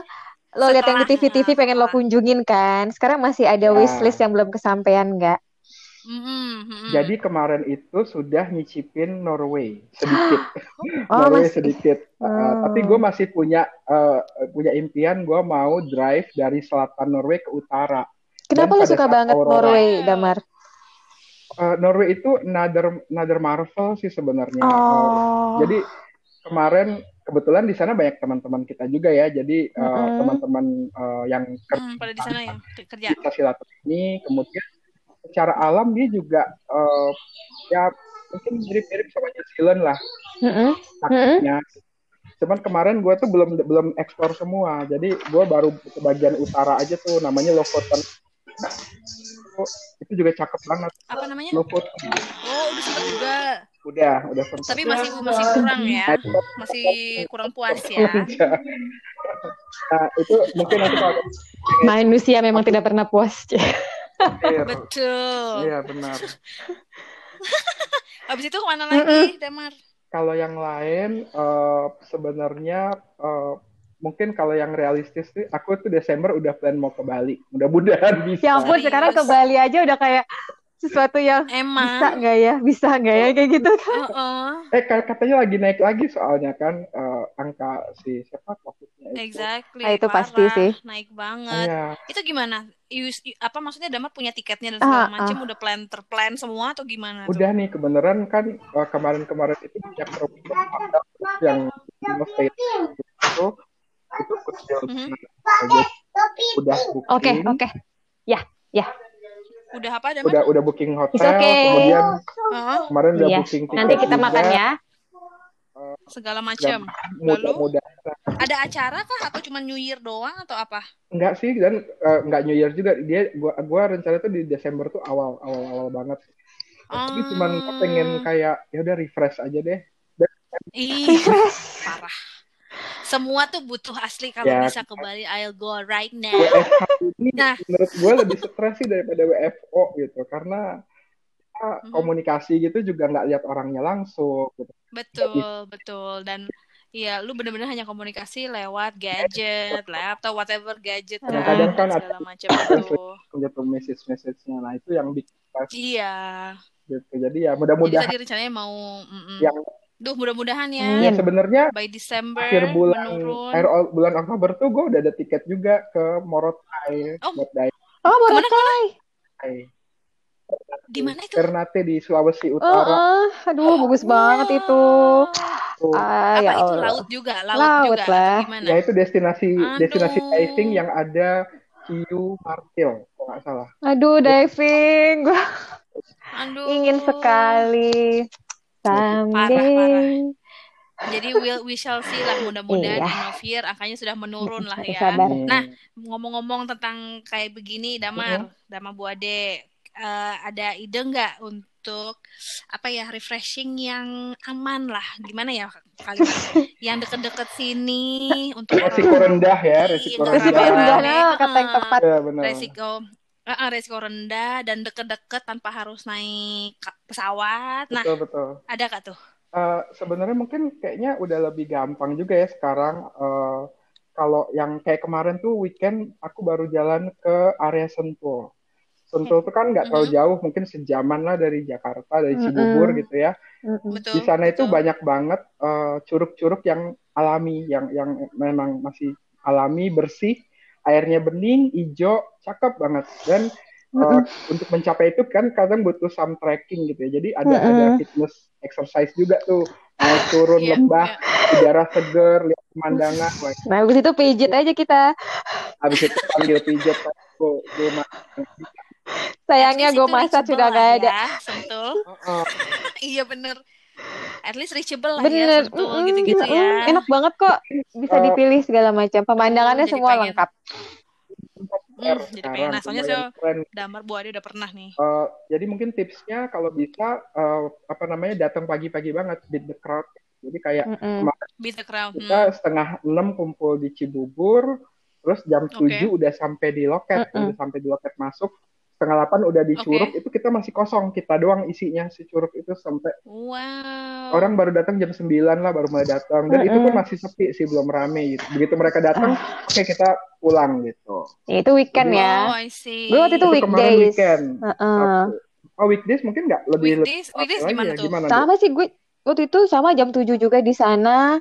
lo lihat yang di TV-TV pengen lo kunjungin kan. Sekarang masih ada Ya. wishlist yang belum kesampaian nggak? Mm-mm. Jadi kemarin itu sudah nyicipin Norway sedikit. Oh, Norway masih. sedikit. Uh, Oh. tapi gue masih punya uh, punya impian gue mau drive dari selatan Norway ke utara. Kenapa lo suka banget aurora- Norway. Damar? Uh, Norway itu another another Marvel sih sebenarnya. Uh, Oh. jadi kemarin kebetulan di sana banyak teman-teman kita juga ya. Jadi uh, Mm-mm. teman-teman uh, yang kerja pada di sana ya kerja. bisa silaturahmi kemudian secara alam dia juga eh, ya mungkin mirip-mirip sama New Zealand lah Mm-mm. taktiknya cuman kemarin gue tuh belum belum eksplor semua jadi gue baru ke bagian utara aja tuh namanya Lofoten Oh, itu juga cakep banget Apa namanya? Lofoten Oh udah sempet juga. Udah udah sempat Tapi masih masih kurang ya. Masih kurang puas ya. nah itu mungkin nanti kalau Manusia memang tidak pernah puas. ada Betul. iya benar Habis itu ke mana lagi, Damar? kalau yang lain eh, sebenarnya eh, mungkin kalau yang realistis sih aku tuh Desember udah plan mau ke Bali mudah-mudahan bisa ya ampun, sekarang ke Bali aja udah kayak sesuatu yang bisa Emang. nggak ya, bisa nggak ya kayak gitu. Heeh. eh ka- katanya lagi naik lagi soalnya kan eh, angka si siapa covidnya itu Exactly. Ah, itu pasti parah. sih. Naik banget. Iya. Itu gimana? Use, apa maksudnya Damar punya tiketnya dan Ah, segala macam udah plan terplan semua atau gimana tuh? udah nih kebenaran kan eh, kemarin-kemarin itu banyak yang itu itu kecil Mhm. udah Oke, oke. Udah apa Damar? udah udah booking hotel It's okay. kemudian Heeh, kemarin udah Iya. booking tiket Nanti kita juga. makan ya. segala macam. mudah-mudahan Ada acara kah atau cuma New Year doang atau apa? Enggak sih dan eh, enggak New Year juga dia gua gua rencana tuh di Desember tuh awal awal awal banget. Tapi cuman gua pengen kayak ya udah refresh aja deh. Ih, parah. Semua tuh butuh asli kalau Ya. bisa ke Bali I'll go right now. WFH ini Nah. menurut gue lebih stres sih daripada WFO gitu karena kita Mhm. komunikasi gitu juga nggak lihat orangnya langsung gitu. Betul, betul. Dan ya lu bener-bener hanya komunikasi lewat gadget, laptop, whatever gadget Kadang-kadang kan ada- segala macam itu. gitu message message-nya nah itu yang bikin Iya. gitu jadi ya Jadi mudah-mudahan tadi rencananya mau mm-mm. yang Duh, mudah-mudahan ya ya sebenarnya by Desember akhir bulan menurun. akhir bulan Oktober tuh gue udah ada tiket juga ke Morotai Oh. buat diving Oh, Boracay. Di mana itu? Ternate di Sulawesi Oh, Utara oh, aduh bagus banget itu. Ah, Apa ya itu Allah. laut juga, laut, Laut juga. lah. Gimana? ya itu destinasi Aduh. destinasi diving yang ada Hiu Martil kalau nggak salah Aduh, diving. Gua Aduh. ingin sekali. Someday. Jadi we'll, we shall see lah mudah-mudahan Iya. Innovir angkanya sudah menurun lah ya. Sabar. Nah, ngomong-ngomong tentang kayak begini, Damar, Damar Buade, eh, ada ide nggak untuk apa ya refreshing yang aman lah? Gimana ya kalimatnya? yang deket-deket sini untuk resiko orang rendah ya Iya, resiko rendah rendah, nah, kata yang tepat. ya benar resiko eh, eh, resiko rendah dan deket-deket tanpa harus naik pesawat. Nah, betul betul ada gak tuh? Eh, sebenarnya mungkin kayaknya udah lebih gampang juga ya sekarang eh, kalau yang kayak kemarin tuh weekend aku baru jalan ke area Sentul. Sentul tuh kan nggak terlalu jauh, mungkin sejaman lah dari Jakarta, dari. Cibubur gitu ya. Betul. Di sana itu betul. banyak banget eh, curug-curug yang alami, yang yang memang masih alami, bersih, airnya bening, hijau, cakep banget. Dan eh, untuk mencapai itu kan kadang butuh some trekking gitu ya. Jadi ada ada fitness exercise juga tuh. Naik turun Iya, lembah, iya. udara seger, lihat pemandangan. Wah, Nah, habis itu pijit aja kita. habis itu panggil pijat gue gue Sayangnya gue masak sudah gak ada. Ya, sentul. iya bener. At least reachable lah ya, Bener. sentul Mm-mm, gitu-gitu mm-mm. ya. Enak banget kok. Bisa Eh, dipilih segala macam. Pemandangannya jadi semua pengen. lengkap. Hmm, jadi pengen. Nah, soalnya saya. Damar Buade udah pernah nih. Eh, jadi mungkin tipsnya kalau bisa eh, apa namanya datang pagi-pagi banget beat the crowd. Jadi kayak Mm-mm. Beat the crowd. kita Hmm. setengah enam kumpul di Cibubur, terus jam tujuh udah sampai di loket, Mm-mm. udah sampai di loket masuk, setengah delapan udah di Oke. curug, itu kita masih kosong, kita doang isinya si curug itu sampai Wow. orang baru datang jam 9 lah baru mulai datang, dan itu pun masih sepi sih belum rame gitu. Begitu mereka datang, oke kita pulang gitu. Itu weekend ya. Gue waktu itu Itu weekdays. weekend. Heeh. Oh weekdays mungkin nggak lebih Weekdays, lebih weekdays lagi gimana ya? tuh? Gimana Sama sih gue waktu itu sama jam 7 juga di sana.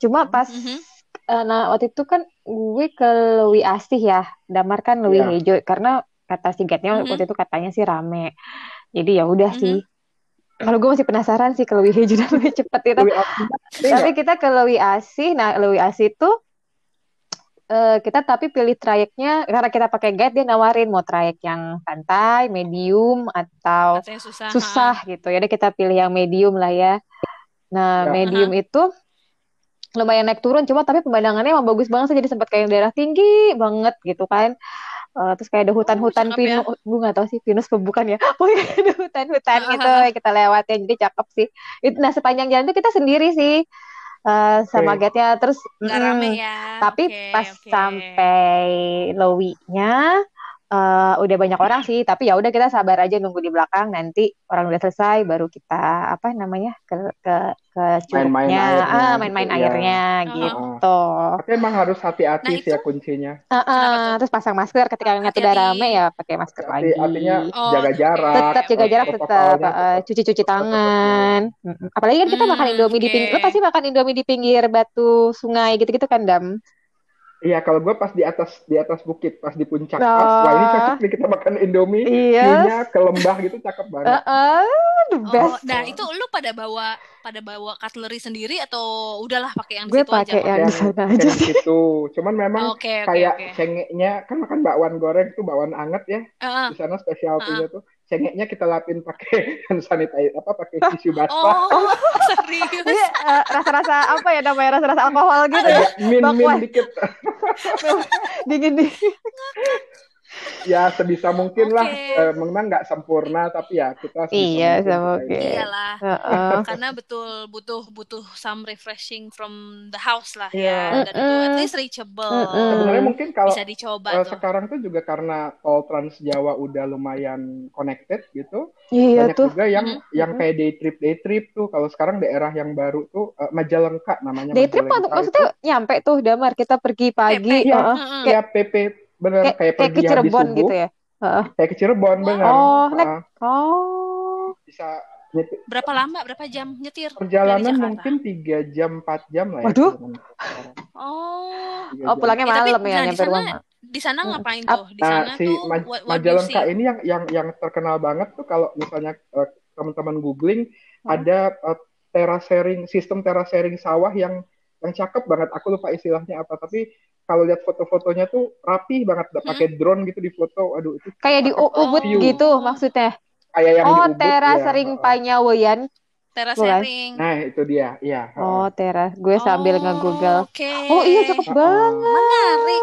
Cuma pas Mhm. eh, nah waktu itu kan gue ke Lewi Asih ya. Damar kan Lewi Iya. Hejo karena kata si guide-nya Mhm. waktu itu katanya sih rame. Jadi ya udah Mhm. sih. Kalau gue masih penasaran sih ke Lewi dan lebih cepet itu. Tapi kita ke Lewi Asih. Nah, Lewi Asih itu eh, kita tapi pilih trayeknya karena kita pakai guide dia nawarin mau trayek yang santai, medium atau Katanya susah. susah gitu. Ya udah kita pilih yang medium lah ya. Nah, Ya. medium itu lumayan naik turun cuma tapi pemandangannya emang bagus banget sih jadi sempat kayak daerah tinggi banget gitu kan. Eh, terus kayak ada hutan-hutan cakep ya. pinus, gue nggak tahu sih pinus bukan ya. Pokoknya ada hutan-hutan gitu yang kita lewatin jadi cakep sih. Itu, nah sepanjang jalan tuh kita sendiri sih eh, sama Oke. guide-nya terus mm, rame ya. tapi Oke, pas oke. sampai Lowi-nya eh, udah banyak orang sih, tapi ya udah kita sabar aja nunggu di belakang nanti orang udah selesai baru kita apa namanya ke ke ke Main-main curugnya, airnya ah gitu, main-main ya. airnya Oh. gitu. Tapi emang harus hati-hati Nah, sih ya kuncinya. Ah, ah, Kenapa tuh? terus pasang masker ketika ngeliat udah rame ya pakai masker Hati, lagi. artinya Oh, jaga jarak. Tetap jaga jarak tetap tetap- cuci-cuci tetap- tangan. Apalagi kan kita Hmm, makan Indomie di pinggir, lo pasti makan Indomie di pinggir batu sungai gitu-gitu kan, Dam? Iya, kalau gue pas di atas di atas bukit, pas di puncak Oh. pas, wah ini cocok nih kita makan Indomie, Iya. view-nya ke lembah gitu cakep banget. Heeh, the Oh, best. nah itu lu pada bawa pada bawa cutlery sendiri atau udahlah pakai yang Gue situ aja? pakai yang di sana aja sih. situ. Cuman memang Oke, oke, kayak oke. cengeknya kan makan bakwan goreng tuh bakwan anget ya. Heeh. Di sana spesialtinya tuh cengeknya kita lapin pakai hand sanitizer apa pakai tisu basah. Oh, serius? Ini eh, rasa-rasa apa ya namanya rasa-rasa alkohol gitu ya. Min min dikit. Dingin dingin. Ya sebisa mungkin lah Oke. eh, memang nggak sempurna tapi ya kita Iya, sama oke. ini. Iyalah. Heeh. Karena betul butuh butuh some refreshing from the house lah Iya. ya. Dan itu at least reachable. Mm-mm. sebenarnya mungkin kalau Bisa dicoba eh, tuh. sekarang tuh juga karena tol Trans Jawa udah lumayan connected gitu Iya banyak tuh. juga yang Mhm. yang Mhm. kayak day trip day trip tuh kalau sekarang daerah yang baru tuh eh, Majalengka namanya Day trip maksudnya nyampe tuh Damar kita pergi pagi. PP. Iya. heeh. Mm-mm. itu ya PP bener Kayak kayak, kayak ke pergi habis Cirebon subuh gitu ya. Heeh. kayak ke Cirebon bener Oh, naik. Heeh. Oh. bisa Berapa lama? Berapa jam nyetir perjalanan mungkin tiga jam 4 jam lah ya Waduh. Oh. Oh, pulangnya Eh, tapi malam ya, nah, di nyampe sana rumah. di sana ngapain Ap- tuh? Di Nah, sana si tuh Maj- what, what Majalengka ini yang yang yang terkenal banget tuh kalau misalnya eh, teman-teman googling Hmm. ada eh, terasering sistem terasering sawah yang yang cakep banget. Aku lupa istilahnya apa, tapi kalau lihat foto-fotonya tuh rapi banget, udah pakai drone gitu di foto. Aduh, itu Kayak di U- Oh. Ubud gitu maksudnya. kayak yang Oh, di Ubud teras ya. sering panyaweyan. Terasering. Nah, itu dia. Iya. Oh, teras. Gue sambil Oh, nge-google. Oke. Oh, iya cakep Heeh. banget. Menarik.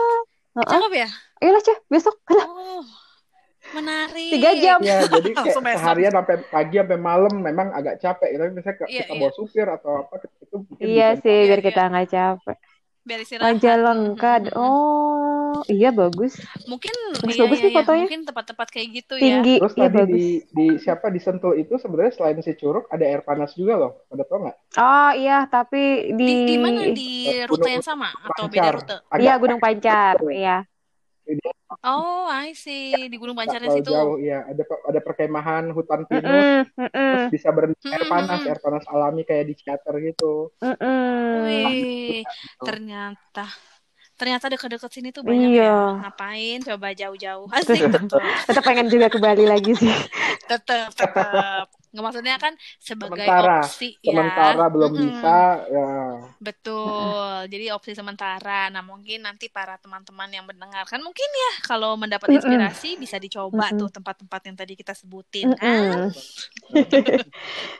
Heeh. Cakep ya? Ayolah, Ceh, besok. Oh. Menarik. Tiga jam. Iya, jadi kayak seharian sampai pagi sampai malam memang agak capek. Tapi misalnya Iya, kita iya. bawa supir atau apa itu mungkin Iya sih, Iya, biar iya. kita nggak capek. Biar istirahat. Mhm, mhm. Oh, iya bagus. Mungkin Bagus iya, bagus iya, nih iya. fotonya. Mungkin tempat-tempat kayak gitu ya. Tinggi. Terus Iya tadi bagus. di, di siapa di Sentul itu sebenarnya selain si Curug ada air panas juga loh. Pada tau nggak? Oh iya, tapi di, Di di mana di Eh, rute Gunung yang sama atau beda Pancar. rute? Agak Iya Gunung Pancar. Iya. Oh, I see. Di Gunung terlalu situ. jauh ya. Ada ada perkemahan hutan pinus. Mm-mm, mm-mm, Terus bisa berhenti air Mm-mm, panas, mm-mm. air panas alami kayak di Ciater gitu. Wih, ternyata ternyata dekat-dekat sini tuh banyak Iya. ya. Ngapain? Coba jauh-jauh. Asik betul. Tetap pengen juga ke Bali lagi sih. Tetap, tetap. Nggak maksudnya kan sebagai Sementara, opsi ya. Sementara belum Mm-mm. bisa, ya Betul. Jadi opsi sementara. Nah, mungkin nanti para teman-teman yang mendengarkan mungkin ya kalau mendapat inspirasi bisa dicoba tuh tempat-tempat yang tadi kita sebutin kan. Mm-mm.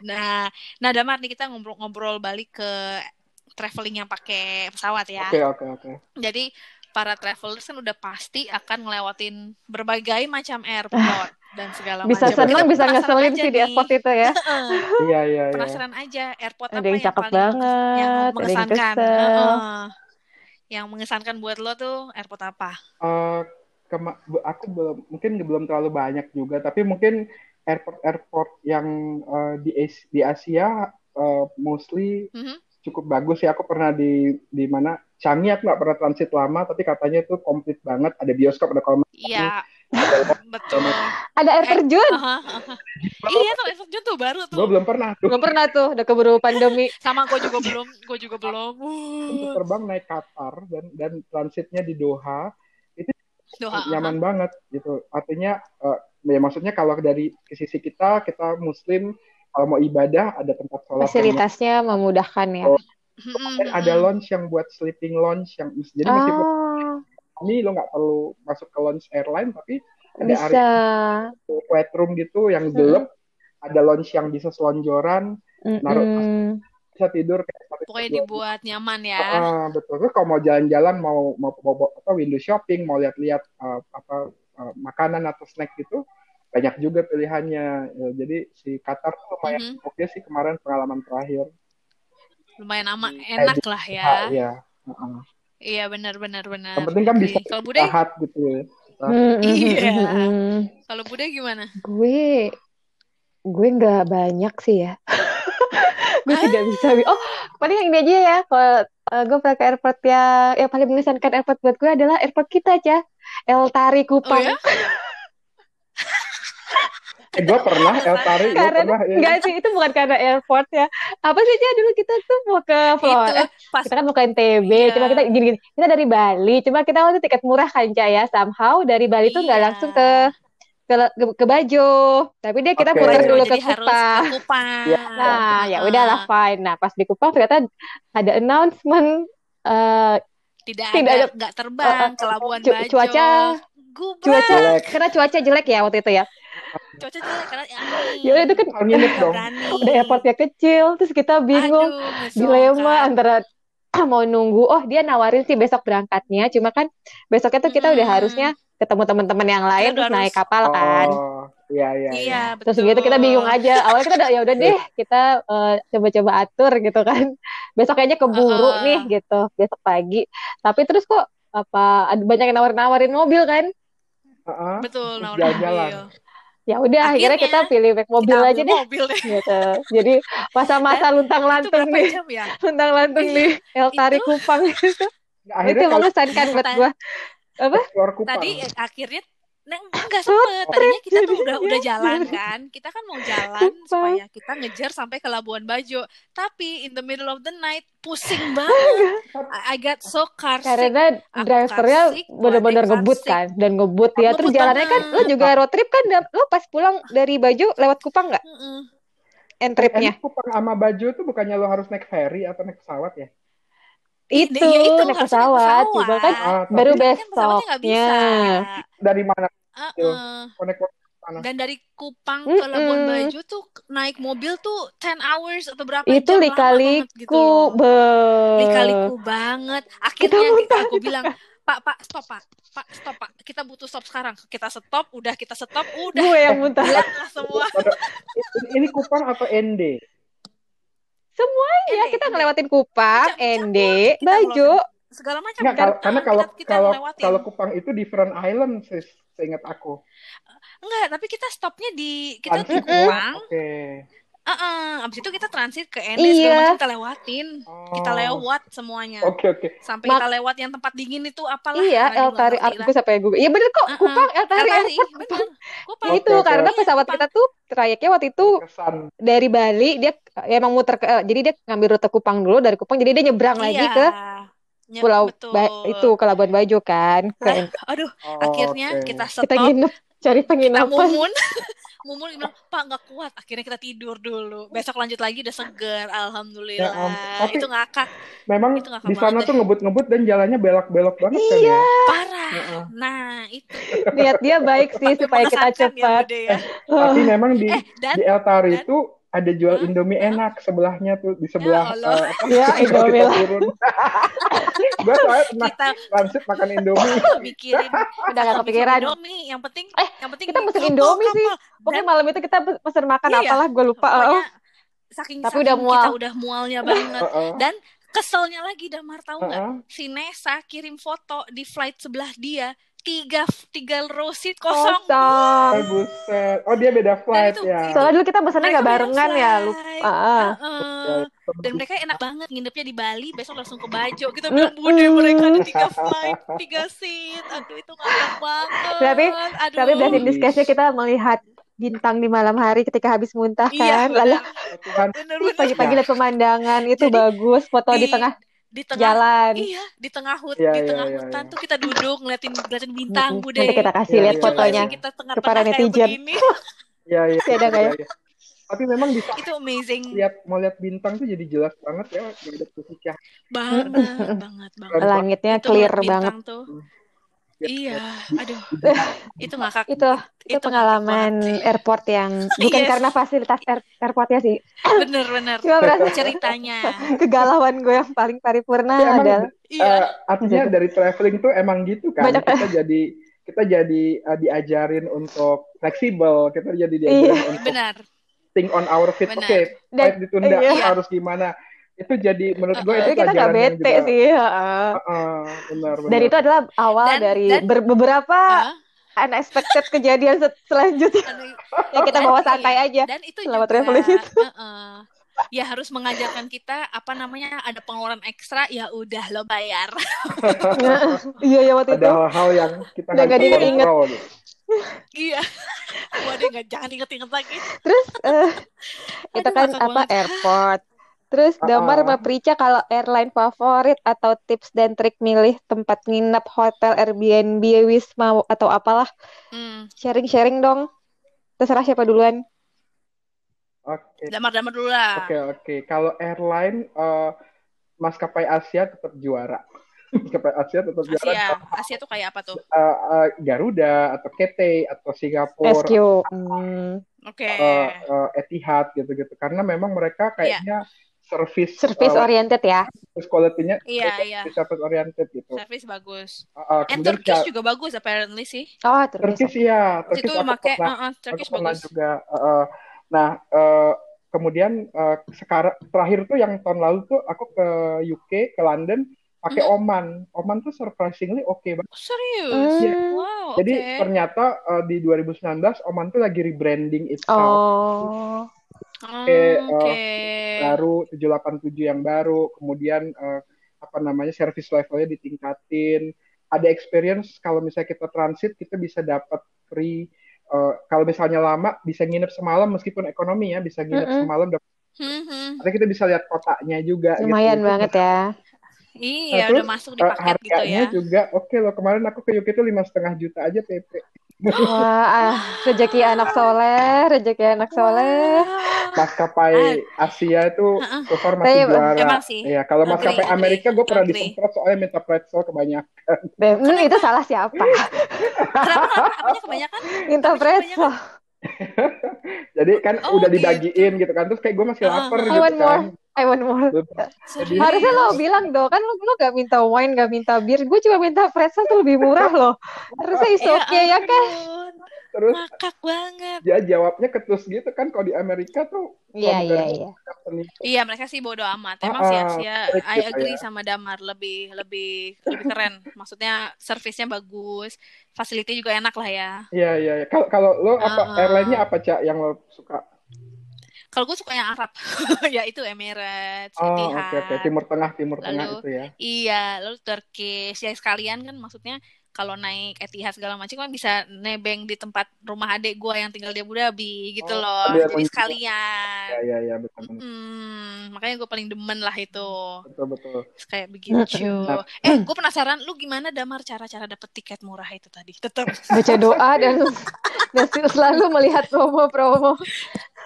Nah, nah Damar nih kita ngobrol-ngobrol balik ke traveling yang pakai pesawat ya. oke oke oke. Jadi para travelers kan udah pasti akan ngelewatin berbagai macam airport dan segala Bisa macam. seneng, Kita bisa ngeselin sih di airport itu ya. Iya iya iya. penasaran aja airport Ada apa yang yang cakep paling banget, yang ada yang mengesankan kesel. Heeh. yang mengesankan buat lo tuh airport apa Eh, kema- aku belum mungkin belum terlalu banyak juga, tapi mungkin airport-airport yang eh, di As- di Asia eh, mostly Mhm. cukup bagus ya. Aku pernah di di mana Changi aku nggak pernah transit lama, tapi katanya itu komplit banget. Ada bioskop, ada kolam iya betul Ada air Eh, terjun. Aha. iya tuh air terjun tuh baru Gue tuh belum pernah tuh. Belum pernah tuh, udah keburu pandemi. sama gue juga belum gue juga belum Untuk uh, terbang naik Qatar dan dan transitnya di Doha doa nyaman banget gitu. Artinya eh, ya maksudnya kalau dari ke sisi kita kita Muslim kalau mau ibadah ada tempat sholat yang Fasilitasnya memudahkan ya. Oh, Dan ada lounge yang buat sleeping lounge yang jadi meskipun Oh, ini lo nggak perlu masuk ke lounge airline tapi ada bisa. area quiet room gitu yang gelap ada lounge yang bisa selonjoran naruh Mm-mm. bisa tidur kayak satu pokoknya dua- dibuat nyaman ya Ah, betul terus kalau mau jalan-jalan mau mau mau apa window shopping mau lihat-lihat eh, apa eh, makanan atau snack gitu banyak juga pilihannya Ya, jadi si Qatar tuh lumayan Mhm. oke sih kemarin pengalaman terakhir lumayan aman enak lah ya Ah, iya Heeh. Iya benar benar benar yang penting kan bisa kalau Bude gitu ya. Iya. Kalau Bude gimana Gue gue nggak banyak sih ya. gue tidak bisa. Oh, paling yang ini aja ya. Kalau eh, gue pernah ke airport yang yang paling mengesankan airport buat gue adalah airport kita aja. El Tari oh Kupang. ya eh gue pernah El Tari gue Karena pernah ya. enggak sih itu bukan karena airport ya. Apa sih aja dulu kita tuh mau ke Flores. itu Eh, pas kita kan mau ke NTB, Iya. cuma kita gini-gini. Kita dari Bali, cuma kita waktu itu tiket murah kan ya. Somehow dari Bali tuh nggak Iya. langsung ke ke, ke, ke Bajo, tapi dia kita Oke. putar dulu ke jadi Kupang. ke Kupang Iya. Nah, ya udahlah fine. Nah, pas di Kupang ternyata ada announcement eh tidak, Tidak ada nggak terbang ke Labuan cu- Bajo cuaca Gubrak. cuaca Jelek. karena cuaca jelek ya waktu itu ya. Cuaca jelek karena angin Ya udah itu kan nginep dong berani udah airportnya kecil, terus kita bingung Aduh, dilema antara mau nunggu. Oh, dia nawarin sih besok berangkatnya, cuma kan besoknya tuh kita udah Mm-mm. harusnya ketemu teman-teman yang lain terus harus- naik kapal kan. Oh, iya iya. Iya, iya. betul. Terus gitu kita bingung aja. Awalnya kita udah ya udah deh, kita eh, coba-coba atur gitu kan. Besok kayaknya keburu Heeh. nih gitu, besok pagi. Tapi terus kok apa ada banyak yang nawar-nawarin mobil kan? Heeh. Betul, Terus nawarin mobil. Ya udah akhirnya Akhirnya, kita pilih naik mobil Kita aja deh mobil deh. gitu. Jadi masa-masa Itu luntang-lantung berapa nih, jam ya? luntang-lantung Iya, nih El Tari itu- Kupang gitu. Itu Akhirnya kalau mengesankan buat gua. Apa? Tadi eh, akhirnya Nah, enggak sempet. Tadinya kita tuh udah udah jalan kan. Kita kan mau jalan supaya kita ngejar sampai ke Labuan Bajo. Tapi in the middle of the night pusing banget. I, got so car sick. Karena drivernya bener-bener car ngebut kan dan ngebut ya. Terus jalannya kan lo juga road trip kan lo pas pulang dari Bajo lewat Kupang nggak Mm-mm. end tripnya? Emang kupang sama baju tuh bukannya lo harus naik ferry atau naik pesawat ya? Itu, Iya, itu, naik pesawat, naik juga kan Ah, baru Tapi kan besoknya. bisa. dari mana? Konek mana? Dan dari Kupang ke Labuan. Bajo tuh naik mobil tuh 10 hours atau berapa Itu jam lama lika-liku, banget gitu be. Lika-liku banget. Akhirnya muntah, aku bilang, Pak, Pak, stop, Pak. Pak, stop, Pak. Kita butuh stop sekarang. Kita stop, udah kita stop, udah. Gue yang muntah. Semua. Ini, ini kupang atau ND? Semuanya Ende, kita Ende. ngelewatin Kupang, ND, kita Bajo. Segala macam. Enggak, Dan kalau, karena kalau kita kalau ngelewatin. kalau kupang itu different island se seingat aku. Enggak, tapi kita stopnya di kita di Transit ya? Kupang. Oke. Heeh, abis itu kita transit ke ND Iya. segala macam kita lewatin. Oh. Kita lewat semuanya. Oke oke. Sampai Mak- kita lewat yang tempat dingin itu apalah. Iya, El Tari gue sampai Google. Iya bener kok, Uh-uh. Kupang El Tari Airport. bener. Kupang. Itu oke. karena pesawat Kupang. kita tuh trayeknya waktu itu Kesan. dari Bali dia ya emang muter ke eh, jadi dia ngambil rute Kupang dulu dari Kupang jadi dia nyebrang lagi Iya. ke Nye- Pulau betul. Ba- itu ke Labuan Bajo kan. Ke- aduh, Oh, akhirnya oke. kita kita stop, nginep cari kita penginapan. mumun. mumun bilang, Pak nggak kuat. Akhirnya kita tidur dulu. Besok lanjut lagi udah seger. Alhamdulillah. Ya ampun. Tapi- Itu ngakak. Memang Itu ngakak di sana banget tuh ngebut-ngebut dan jalannya belok-belok banget kan Iya. ya. Parah. Heeh. Nah, itu. Niat dia baik sih Tapi supaya kita ya, cepat. Bude ya. Tapi memang di Eh, dan di El Tari dan- itu ada jual Hah? Indomie enak sebelahnya tuh di sebelah Allah. eh, apa, Ya, Indomie lah. turun. Gue soalnya pernah kita transit makan Indomie. mikirin Udah gak kepikiran. Indomie. Yang penting, Eh, yang penting kita pesen kapal, Indomie sih. Pokoknya Dan malam itu kita pesen makan Iya, apalah gue lupa. Oh, pokoknya saking Tapi saking udah mual. kita udah mualnya banget. Heeh. Dan keselnya lagi Damar tahu nggak? Heeh. Si Nesa kirim foto di flight sebelah dia tiga tiga row seat kosong. kosong. Oh, buset. Oh, dia beda flight itu- ya. Soalnya dulu kita pesennya Mereka nggak barengan ya, lupa. Ah. Heeh. Dan mereka enak banget nginepnya di Bali, besok langsung ke Bajo. Kita bilang bude mereka ada tiga flight, tiga seat. Aduh itu ngakak banget. Berarti- Aduh. Tapi blessing disguise kita melihat bintang di malam hari ketika habis muntah Iya, kan. Lalu Tuhan. bener-bener. pagi-pagi lihat pemandangan itu Jadi, bagus, foto di, di- tengah di tengah jalan. Iya, di tengah hut, Iya, di iya, tengah iya, hutan iya. tuh kita duduk ngeliatin ngeliatin bintang. Bude. Nanti kita kasih Iya, lihat iya, fotonya. kita tengah ke para kayak netizen. begini. Iya, iya. Masih ada nggak ya? Tapi memang di saat Itu amazing lihat mau lihat bintang tuh jadi jelas banget ya, jadi pecah. banget, banget, banget. Langitnya Itu clear banget. tuh. Ya, Iya, aduh. Itu ngakak. Itu itu Itu pengalaman ngakak airport yang bukan Yes. karena fasilitas air- airportnya sih. Bener-bener. Cuma merasa Ceritanya. kegalauan gue yang paling paripurna Tapi emang adalah Iya. eh, artinya dari traveling tuh emang gitu kan. Banyak- Kita jadi kita jadi eh, diajarin untuk fleksibel, kita jadi diajarin Iya. untuk Benar. think on our feet. Oke, flight ditunda iya. harus gimana? Itu jadi menurut gue itu kita nggak bete juga. sih. heeh. Heeh, benar benar. Dan itu adalah awal Dan- dari dan- ber- beberapa Hah? unexpected kejadian se- selanjutnya Aduh, yang kita Dan- bawa iya. santai aja. Dan itu selama juga, traveling itu. heeh. ya harus mengajarkan kita apa namanya ada pengeluaran ekstra ya udah lo bayar. Iya ya waktu itu. ada hal-hal yang kita Udah nggak gitu. iya. Waduh nggak jangan inget-inget lagi. Terus eh, itu Aduh, kan apa banget. airport. Terus Damar sama Prica kalau airline favorit atau tips dan trik milih tempat nginep, hotel, Airbnb, Wisma atau apalah. Hmm. Sharing-sharing dong. Terserah siapa duluan. Oke. Damar-damar dulu lah. Oke oke. Kalau airline eh, maskapai Asia tetap juara. maskapai Asia tetap juara. Asia, Asia tuh kayak apa tuh? Eh, eh, Garuda atau Cathay atau Singapura, SQ. Hmm. Oke. eh, eh, Etihad gitu-gitu. Karena memang mereka kayaknya service service uh, oriented ya service quality-nya Iya, iya. service oriented gitu. Service bagus. Uh, uh, And kemudian Turkish ca- juga bagus apparently sih. oh Turkish ya, Situ Turkish aku make pernah, uh, uh, aku Turkish pernah bagus. juga. uh, uh. nah, uh, kemudian uh, sekarang terakhir tuh yang tahun lalu tuh aku ke UK, ke London pakai Mhm. Oman. Oman tuh surprisingly oke banget. Oh, serius? Hmm. Wow, Jadi oke. ternyata uh, di 2019 Oman tuh lagi rebranding itself. oh Ah, Oke, uh, Oke. baru 787 yang baru, kemudian eh, apa namanya service levelnya ditingkatin. Ada experience kalau misalnya kita transit kita bisa dapat free eh, kalau misalnya lama bisa nginep semalam meskipun ekonomi ya bisa nginep Mm-mm. semalam dapat Hmm, hmm. Kita bisa lihat kotanya juga gitu. lumayan Itu banget ya Iya, Nah, udah masuk di eh, paket gitu harganya ya. juga oke loh kemarin aku ke UK itu lima setengah juta aja PP wah ah, rezeki anak soleh rezeki anak soleh. Maskapai Asia itu Heeh. so far masih Tapi juara. Emang sih. ya kalau Agree, maskapai agree, Amerika gue pernah disemprot soalnya minta pretzel kebanyakan. Bem, hmm, itu salah siapa? Kenapa? Kebanyakan? minta pretzel. jadi kan Oh, udah gitu. dibagiin gitu kan terus kayak gue masih Ah, lapar ah, I gitu want more. kan I want more Serius? harusnya lo bilang dong kan lo, lo gak minta wine gak minta bir gue cuma minta pretzel tuh lebih murah loh harusnya is Ya okay ya kan ampun. terus Ngakak banget. dia jawabnya ketus gitu kan kalau di Amerika tuh iya iya iya Iya, mereka sih bodo amat. Emang Ah, sih ah, I agree ya. sama Damar lebih lebih lebih keren. Maksudnya servisnya bagus, facility juga enak lah ya. Iya iya iya. Kalau kalau lo apa Ah, ah. airline-nya apa cak yang lo suka? Kalau gue suka yang Arab, ya itu Emirates, Oh Etihad. oke Timur Tengah Timur Tengah Lalu itu ya. Iya, lalu Turkish ya sekalian kan maksudnya kalau naik Etihad segala macam kan bisa nebeng di tempat rumah adik gua yang tinggal di Abu Dhabi gitu Oh, loh. biar Jadi menjaga. sekalian. Iya iya iya betul betul Hmm, makanya gue paling demen lah itu. betul. betul. Kayak begitu. Nah, Eh, gue penasaran lu gimana Damar cara-cara dapet tiket murah itu tadi? Tetap. baca doa dan dan selalu melihat promo-promo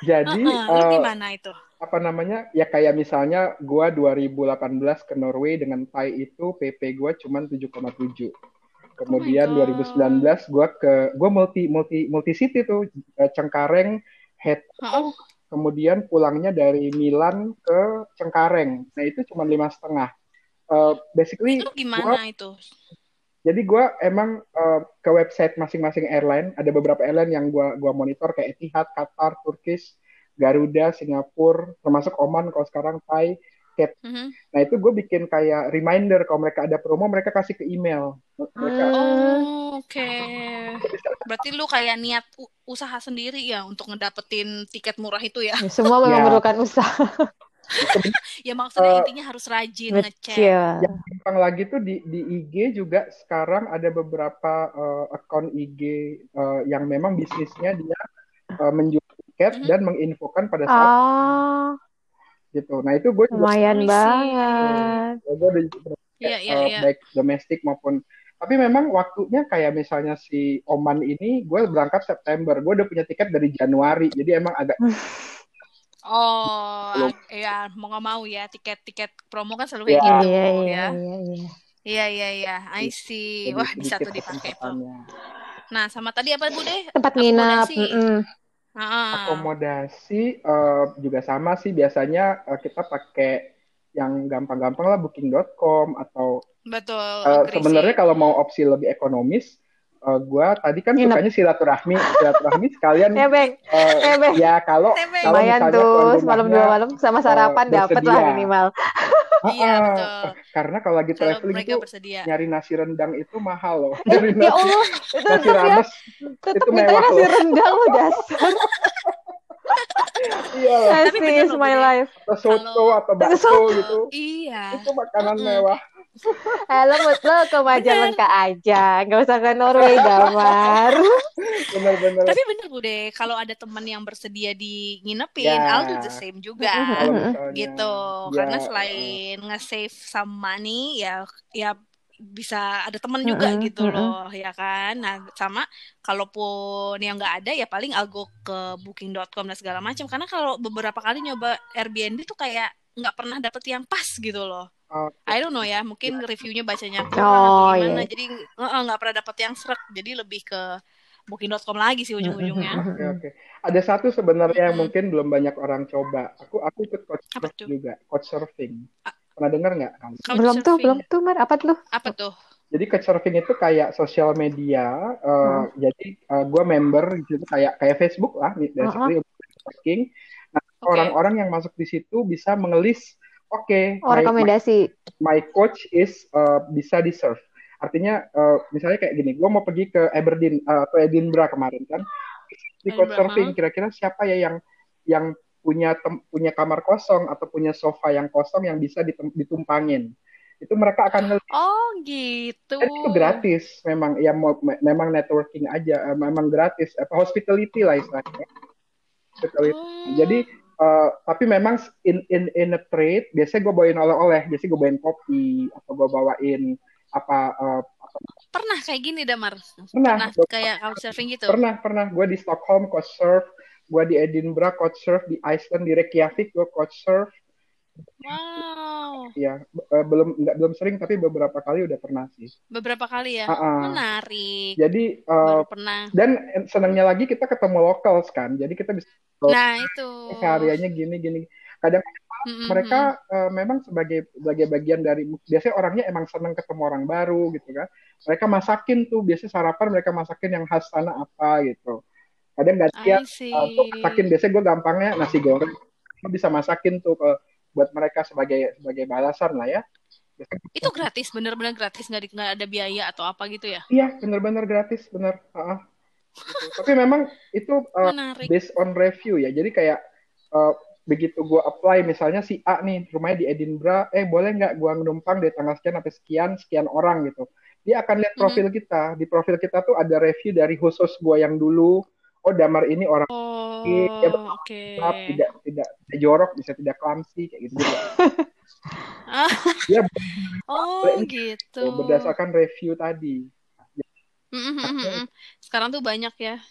Jadi Heeh, lu eh, gimana itu? apa namanya ya kayak misalnya gua 2018 ke Norway dengan Thai itu PP gua cuman 7,7. Kemudian Oh my God. 2019 gua ke gua multi multi multi city tuh eh, Cengkareng head Heeh. kemudian pulangnya dari Milan ke Cengkareng. Nah itu cuma lima setengah. Eh, basically Itu gua gimana itu? jadi gua emang eh, ke website masing-masing airline ada beberapa airline yang gua gua monitor kayak Etihad, Qatar, Turkish, Garuda, Singapura, termasuk Oman kalau sekarang Thai, Cat. Mhm. Nah itu gue bikin kayak reminder kalau mereka ada promo mereka kasih ke email. Mereka Hmm. Oh, oke. Berarti lu kayak niat usaha sendiri ya untuk ngedapetin tiket murah itu ya? Ya, semua memang Ya. memerlukan usaha Ya maksudnya Eh, intinya harus rajin ngecek. yang gampang lagi tuh di di IG juga sekarang ada beberapa eh, akun IG eh, yang memang bisnisnya dia eh, menjual tiket Mhm. dan menginfokan pada saat ah gitu. Nah itu gue juga lumayan I see. banget gue udah juga Iya, iya, eh, iya. baik domestik maupun tapi memang waktunya kayak misalnya si Oman ini gue berangkat September gue udah punya tiket dari Januari jadi emang agak Oh, Belum. ya mau nggak mau ya tiket-tiket promo kan selalu kayak Ya. gitu iya iya ya. iya iya Iya, iya, iya. I see. Wah, bisa tuh dipakai. Nah, sama tadi apa Bu deh? tempat nginap Akomodasi. mm-mm. Akomodasi eh, juga sama sih biasanya eh, kita pakai yang gampang-gampang lah booking.com atau Betul, eh, agree sebenarnya kalau mau opsi lebih ekonomis eh, gua tadi kan Nginep. sukanya silaturahmi silaturahmi sekalian ya beng eh, eh beng ya kalau kalau lumayan misalnya tuh semalam rumahnya dua malam sama sarapan dapet lah bersedia. minimal Iya, betul. karena kalau lagi Kalau traveling mereka itu bersedia. nyari nasi rendang itu mahal loh. Eh nyari ya nasi Allah. Itu nasi tetap ya. rames tetap itu mewah nasi loh. rendang lo dasar iya. Loh Tapi bener my life. Soto Kalau- atau bakso Soto. gitu. Iya. itu makanan Mm-mm. mewah. Eh lo lo ke Majalengka aja. Nggak usah ke Norway damar. Bener-bener Tapi bener Bude, kalau ada teman yang bersedia di nginepin, Ya. I'll do the same juga. misalnya. Gitu. Ya, karena eh, selain nge-save some money ya ya bisa ada temen juga Mm-mm, gitu mm-mm. loh ya kan nah sama kalaupun yang nggak ada ya paling I'll go ke booking.com dan segala macam karena kalau beberapa kali nyoba Airbnb tuh kayak nggak pernah dapet yang pas gitu loh oh, I don't know ya mungkin reviewnya bacanya kurang Oh, atau gimana iya. jadi nggak pernah dapet yang serak jadi lebih ke booking.com lagi sih ujung-ujungnya. Oke oke. Ada satu sebenarnya yang mungkin belum banyak orang coba. Aku aku ikut coach juga, coach surfing. Pernah dengar nggak kamu? Belum tuh, Couchsurfing. belum tuh, Mar. Apa tuh? Apa tuh? Jadi couchsurfing itu kayak sosial media. eh, Jadi gue member gitu kayak kayak Facebook lah, nih, basically untuk networking. Nah, Oke. orang-orang yang masuk di situ bisa mengelis, oke, Oh, my, my, rekomendasi. my coach is eh, bisa di serve. Artinya eh, misalnya kayak gini, gue mau pergi ke Aberdeen eh, atau Edinburgh kemarin kan, di couchsurfing kira-kira siapa ya yang yang punya tem- punya kamar kosong atau punya sofa yang kosong yang bisa ditumpangin. Itu mereka akan Oh gitu. dan itu gratis memang ya mau me- memang networking aja eh, memang gratis apa hospitality lah istilahnya hospitality Oh. jadi eh, tapi memang in in in a trade biasanya gue bawain oleh-oleh biasanya gue bawain kopi atau gue bawain apa eh, apa pernah kayak gini Damar. pernah Pernah kayak couchsurfing gitu. pernah pernah gue di Stockholm coach surf gue di Edinburgh coach surf di Iceland di Reykjavik gue coach surf Wow. ya eh, belum nggak belum sering tapi beberapa kali udah pernah sih Beberapa kali ya. Ah, ah. Menarik. jadi eh, Baru pernah. dan senangnya lagi kita ketemu locals kan jadi kita bisa Nah itu. karyanya gini gini kadang Mm-mm. mereka eh, memang sebagai sebagai bagian dari biasanya orangnya emang seneng ketemu orang baru gitu kan mereka masakin tuh biasanya sarapan mereka masakin yang khas sana apa gitu kadang gantian see. uh, tuh masakin biasanya gue gampangnya nasi goreng Gua bisa masakin tuh ke buat mereka sebagai sebagai balasan lah ya Biasanya- Itu gratis, bener-bener gratis, nggak nggak ada biaya atau apa gitu ya? iya bener-bener gratis bener ah. Gitu. tapi memang itu uh, Menarik. based on review ya. Jadi kayak uh, begitu gue apply misalnya si A nih rumahnya di Edinburgh, eh boleh nggak gue numpang dari tanggal sekian sampai sekian sekian orang gitu. Dia akan lihat profil kita. Di profil kita tuh ada review dari khusus gue yang dulu. Oh Damar ini orang Oh, Iya, oke. gelap, tidak tidak tidak jorok, bisa tidak clumsy kayak gitu. gitu. Ah. Dia Oh, gitu. berdasarkan review tadi. Sekarang tuh banyak ya.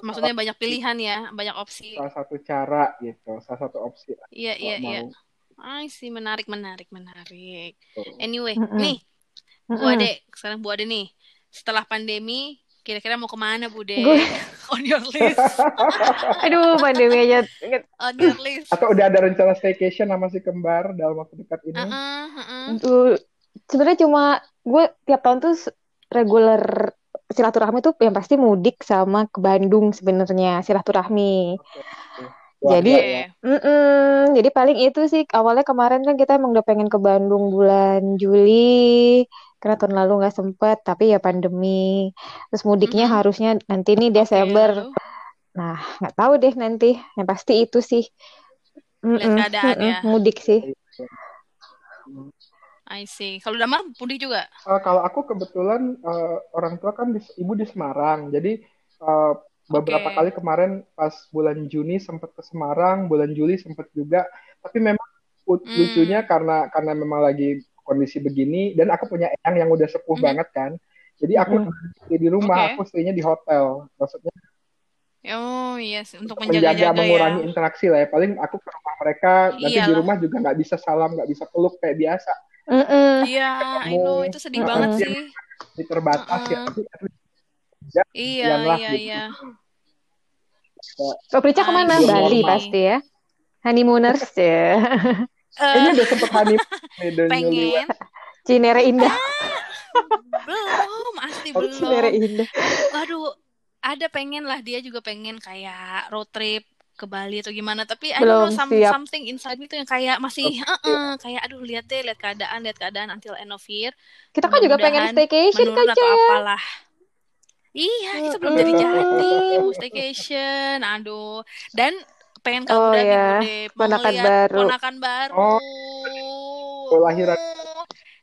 Maksudnya banyak pilihan ya, banyak opsi. salah satu cara gitu, salah satu opsi. Iya, iya, iya. mau. I see, menarik, menarik, menarik. Anyway, nih, Bu. Ade, sekarang Bu Ade nih, setelah pandemi, kira-kira mau ke mana Bu De? Gue- On your list, Aduh, pandemi aja. on your list. Atau udah ada rencana staycation sama si kembar dalam waktu dekat ini? Uh-uh, uh-uh. Tuh, sebenarnya cuma gue tiap tahun tuh reguler silaturahmi tuh yang pasti mudik sama ke Bandung sebenarnya silaturahmi. Wah, Jadi- ya. Mm-mm, jadi paling itu sih awalnya kemarin kan kita emang udah pengen ke Bandung bulan Juli karena tahun lalu nggak sempet tapi ya pandemi terus mudiknya Mhm. harusnya nanti nih Desember nah nggak tahu deh nanti yang pasti itu sih Mm-mm, keadaan mm-mm, ya. mudik sih I see. Kalau Damar, mudik juga? Eh, kalau aku kebetulan eh, orang tua kan di, ibu di Semarang, jadi eh, beberapa Oke. kali kemarin pas bulan Juni sempat ke Semarang, bulan Juli sempat juga. Tapi memang Hmm. lucunya karena karena memang lagi kondisi begini dan aku punya eyang yang udah sepuh Mhm. banget kan. Jadi aku stay di rumah, Oke. aku stay-nya di hotel. Maksudnya Oh, yes, untuk menjaga menjaga-jaga ya. mengurangi interaksi lah ya. Paling aku ke rumah mereka, nanti di rumah juga nggak bisa salam, nggak bisa peluk kayak biasa. Iya, I know, itu sedih Mm-mm. banget Iya. sih. Ini terbatas ya. Uh-uh. Tapi aduh, Iya, iya, gitu. iya. Oh, Prica ke mana? Bali pasti ya honeymooners ya Kayaknya Eh, udah sempet honeymoon pengen. Cinere Indah. Belum, asli Oh, Cinere belum. Indah. Waduh, ada pengen lah dia juga pengen kayak road trip ke Bali atau gimana. Tapi Belum know some, siap. something inside tuh yang kayak masih "Uh-uh," kayak aduh lihat deh lihat keadaan lihat keadaan until end of year. Kita kan juga pengen staycation kan atau Cel apalah. Iya kita belum jadi jadi mau staycation aduh. Dan pengen kabur Oh, ya. Bude mau Ponakan baru. ponakan baru Oh. Kelahiran.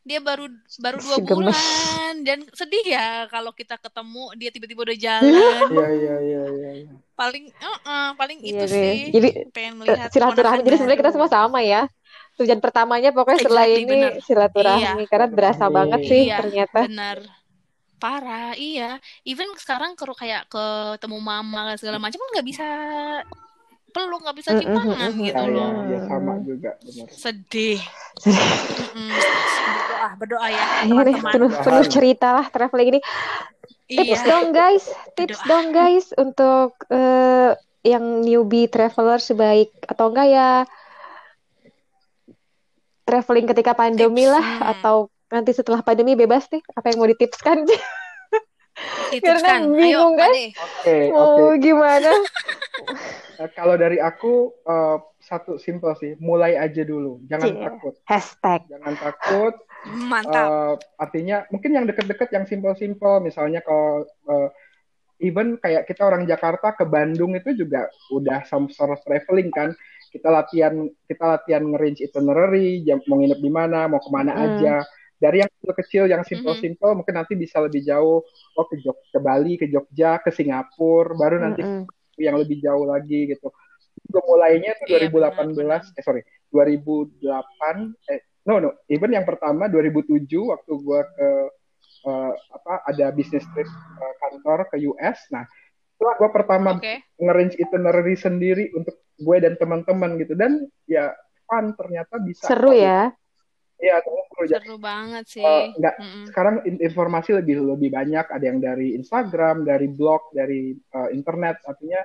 dia baru baru dua Si gemes. bulan dan sedih ya kalau kita ketemu dia tiba-tiba udah jalan Iya iya iya iya. iya. paling uh-uh, paling Iya itu deh. sih Jadi, pengen melihat silaturahmi jadi sebenarnya kita semua sama ya tujuan pertamanya pokoknya setelah Exactly, ini bener. silaturahmi karena berasa Silaturahmi. banget sih Iya, ternyata benar parah iya even sekarang kalau kayak ketemu mama segala macam kan nggak bisa peluk nggak bisa cium tangan mm-mm. gitu Iya iya loh iya sama juga benar. sedih berdoa berdoa ya Iya teman-teman penuh, penuh cerita lah traveling ini. Tips Iya, dong guys, tips berdoa. dong guys untuk eh, yang newbie traveler sebaik atau enggak ya traveling ketika pandemi Tips. lah atau nanti setelah pandemi bebas nih apa yang mau ditipskan Ditipskan. Karena Ayo, bingung, kan? Oke, oke. mau gimana Eh, kalau dari aku eh, satu simple sih, mulai aja dulu, jangan Cie. takut, hashtag jangan takut. Mantap. Eh, artinya mungkin yang deket-deket yang simple-simple, misalnya kalau eh, even kayak kita orang Jakarta ke Bandung itu juga udah some sort of traveling kan. Kita latihan kita latihan nge-range itinerary, jam, mau nginep di mana, mau ke mana Mm. aja. Dari yang kecil-kecil, yang simple-simple, mungkin nanti bisa lebih jauh. Oh ke Jog ke Bali, ke Jogja, ke Singapura, baru nanti Mm-mm. yang lebih jauh lagi gitu. Itu mulainya tuh Iya, 2018, eh sorry, 2008, eh no no, even yang pertama 2007 waktu gua ke eh, apa ada bisnis trip eh, kantor ke US. Nah, itulah gua pertama Oke. nge-range itinerary sendiri untuk gue dan teman-teman gitu dan ya fun ternyata bisa. seru ya Iya, terus seru. Banget sih. eh, nggak Mm-mm. sekarang in- informasi lebih lebih banyak ada yang dari Instagram dari blog dari eh, internet artinya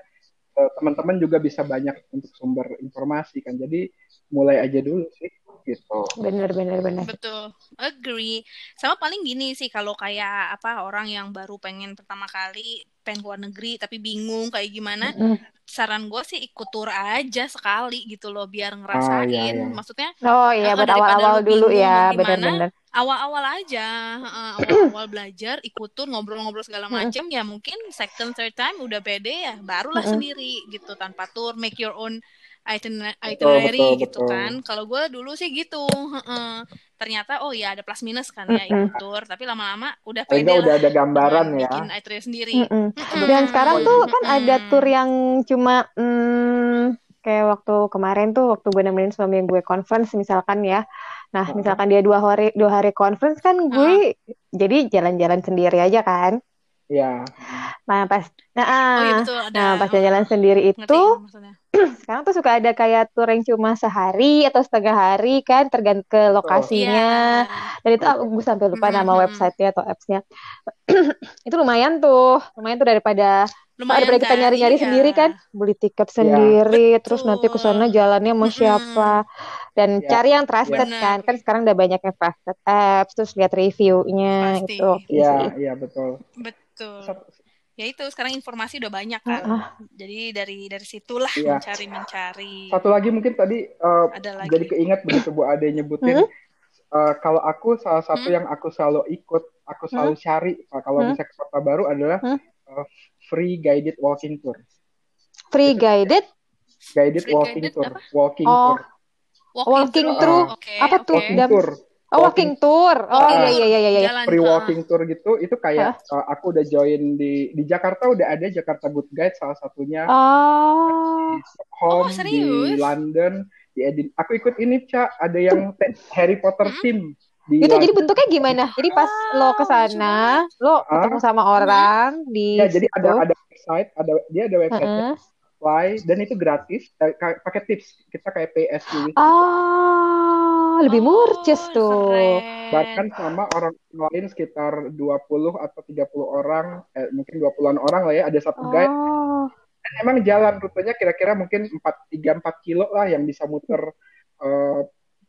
eh, teman-teman juga bisa banyak untuk sumber informasi kan jadi mulai aja dulu sih gitu bener bener bener Betul, agree. Sama paling gini sih kalau kayak apa orang yang baru pengen pertama kali pengen keluar negeri tapi bingung kayak gimana, Mm-mm. saran gue sih ikut tur aja sekali gitu loh biar iya, ngerasain. iya. Maksudnya oh iya Eh, buat awal-awal lu dulu ya mau gimana, bener-bener awal-awal aja, heeh, awal-awal belajar ikut tur ngobrol-ngobrol segala macem ya mungkin second third time udah pede ya barulah sendiri gitu tanpa tur make your own itiner- Betul, itinerary betul, gitu betul. kan. Kalau gue dulu sih gitu, heeh. Ternyata oh ya ada plus minus kan ya ikut tur, tapi lama-lama udah pede nggak udah lah ada gambaran ya bikin itinerary sendiri. Mm-mm. Mm-mm, Dan sekarang tuh kan mm-mm. ada tour yang cuma hmm, kayak waktu kemarin tuh waktu gue nemenin suami gue conference misalkan ya. Nah, Heeh. misalkan dia dua hari dua hari conference kan gue jadi jalan-jalan sendiri aja kan. ya Nah, pas nah, Oh iya ah, betul ada nah pas heeh, jalan sendiri ngerti itu maksudnya. Sekarang tuh suka ada kayak tour yang cuma sehari atau setengah hari kan tergantung ke Iya. lokasinya. Dan itu aku gue sampai lupa Mhm, nama websitenya atau appsnya. itu lumayan tuh, lumayan tuh daripada Lumayan daripada kita nyari-nyari Iya. sendiri kan, beli tiket sendiri, terus nanti ke sana jalannya sama siapa, dan Ya, cari yang trusted Benar. kan, kan sekarang udah banyak yang trusted apps, terus lihat reviewnya Pasti. itu oke ya sih. ya betul Betul. Satu- Ya itu sekarang informasi udah banyak kan. Heeh. Jadi dari dari situlah Iya. mencari-mencari. satu lagi mungkin tadi eh, Ada lagi. jadi keingat begitu Bu Ade nyebutin Hmm? eh, kalau aku salah satu Hmm? yang aku selalu ikut aku selalu cari eh, kalau Hmm? misalnya ke kota baru adalah Hmm? eh, free guided walking tour Free guided, guided Free walking guided tour apa? walking Oh, tour walking through. through. Oke, apa tuh? walking tour Oh, walking tour. Oh iya iya iya iya. iya. Jalan. free walking tour gitu itu kayak eh, aku udah join di di Jakarta udah ada Jakarta Good Guide salah satunya Oh, di Stockholm Oh, di serius? London di Edin aku ikut ini Cak ada yang Harry Potter Hmm? team di itu jadi London. bentuknya gimana? Jadi pas lo ke sana, lo ketemu sama orang di ya jadi ada ada website ada dia ada website Heeh. Apply dan itu gratis. Eh, ka- pakai tips. Kita kayak PS gitu. Ah, lebih Oh, murces tuh. keren. bahkan sama orang lain sekitar 20 atau 30 orang eh, mungkin 20-an orang lah ya ada satu guide Oh, dan emang jalan rutenya kira-kira mungkin 4 3 4 kilo lah yang bisa muter eh,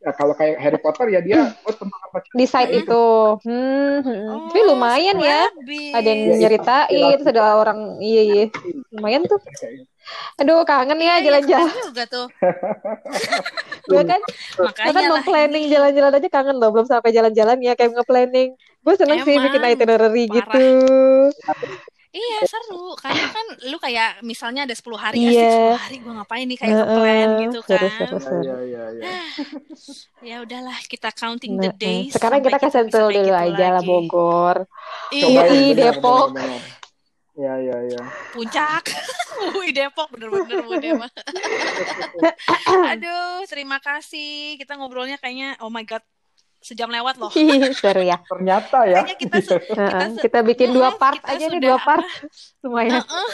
ya kalau kayak Harry Potter ya dia oh tempat-tempat di site itu. Hmm, hmm. Oh, Tapi lumayan ya. selebis. Ada yang Ya, itu nyeritain, terus ada orang, iya iya. Lumayan tuh. Kayak- Aduh, kangen ya Iya, iya, jalan-jalan. keren juga tuh. Gue kan, Makanya bahkan mau planning jalan-jalan aja kangen loh, belum sampai jalan-jalan ya kayak nge-planning. Gue seneng sih Emang, bikin itinerary parah. gitu. Iya seru karena kan lu kayak misalnya ada 10 hari Iya. asik 10 hari gue ngapain nih kayak Heeh, nge-plan gitu seru, kan. seru, seru. ya ya ya Ya udahlah kita counting the days. Sekarang kita ke Sentul dulu gitu aja lah. Bogor. Iya, Depok. benar, benar. ya ya ya puncak. Wih Depok bener-bener Bu Dema. Aduh terima kasih. Kita ngobrolnya kayaknya oh my god sejam lewat loh. Seru ya. Ternyata ya. Kita kita, kita bikin dua Mm, part kita aja nih sudah dua part. Heeh.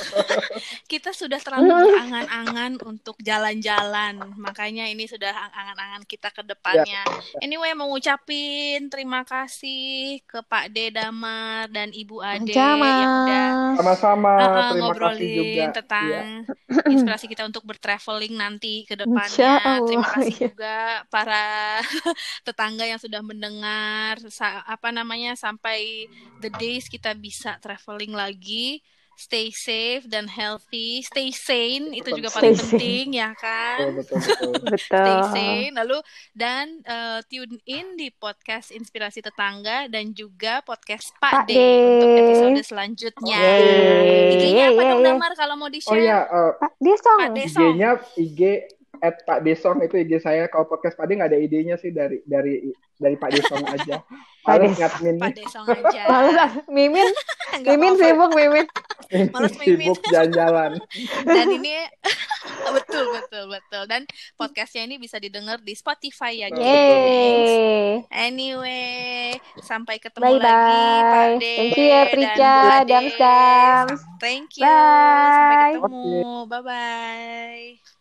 kita sudah terlalu berangan-angan untuk jalan-jalan. Makanya ini sudah angan-angan kita ke depannya. Anyway, mau ngucapin terima kasih ke Pak D Damar dan Ibu Ade yang udah Sama. Sama-sama. uh, Terima kasih ngobrolin juga. tentang Iya. inspirasi kita untuk bertraveling nanti ke depannya. Terima kasih iya. juga para tetangga yang sudah mendengar sa- apa namanya sampai the days kita bisa traveling lagi. Stay safe dan healthy, stay sane itu juga Stay paling sane. penting ya kan. Betul, betul, betul. Stay sane. Lalu dan eh, tune in di podcast Inspirasi Tetangga dan juga podcast Pak Pak D D. untuk episode selanjutnya. IG-nya apa dong. Damar kalau mau Oh di-share? ya, eh, Pak Desong. IG-nya IG at Pak Desong itu IG saya. Kalau podcast Pak De nggak ada idenya sih dari dari dari Pak Desong aja. Pak Males ngadminnya. Pak Desong aja. Males Mimin, Mimin sibuk Mimin. Males mimin. Sibuk jalan-jalan. Dan ini betul betul betul dan podcastnya ini bisa didengar di Spotify ya guys. Anyway, sampai ketemu Bye lagi Pak bye. D Thank you ya dan Prica, Bu Ade. Dams Dams. Thank you. Sampai Bye. ketemu. Bye bye.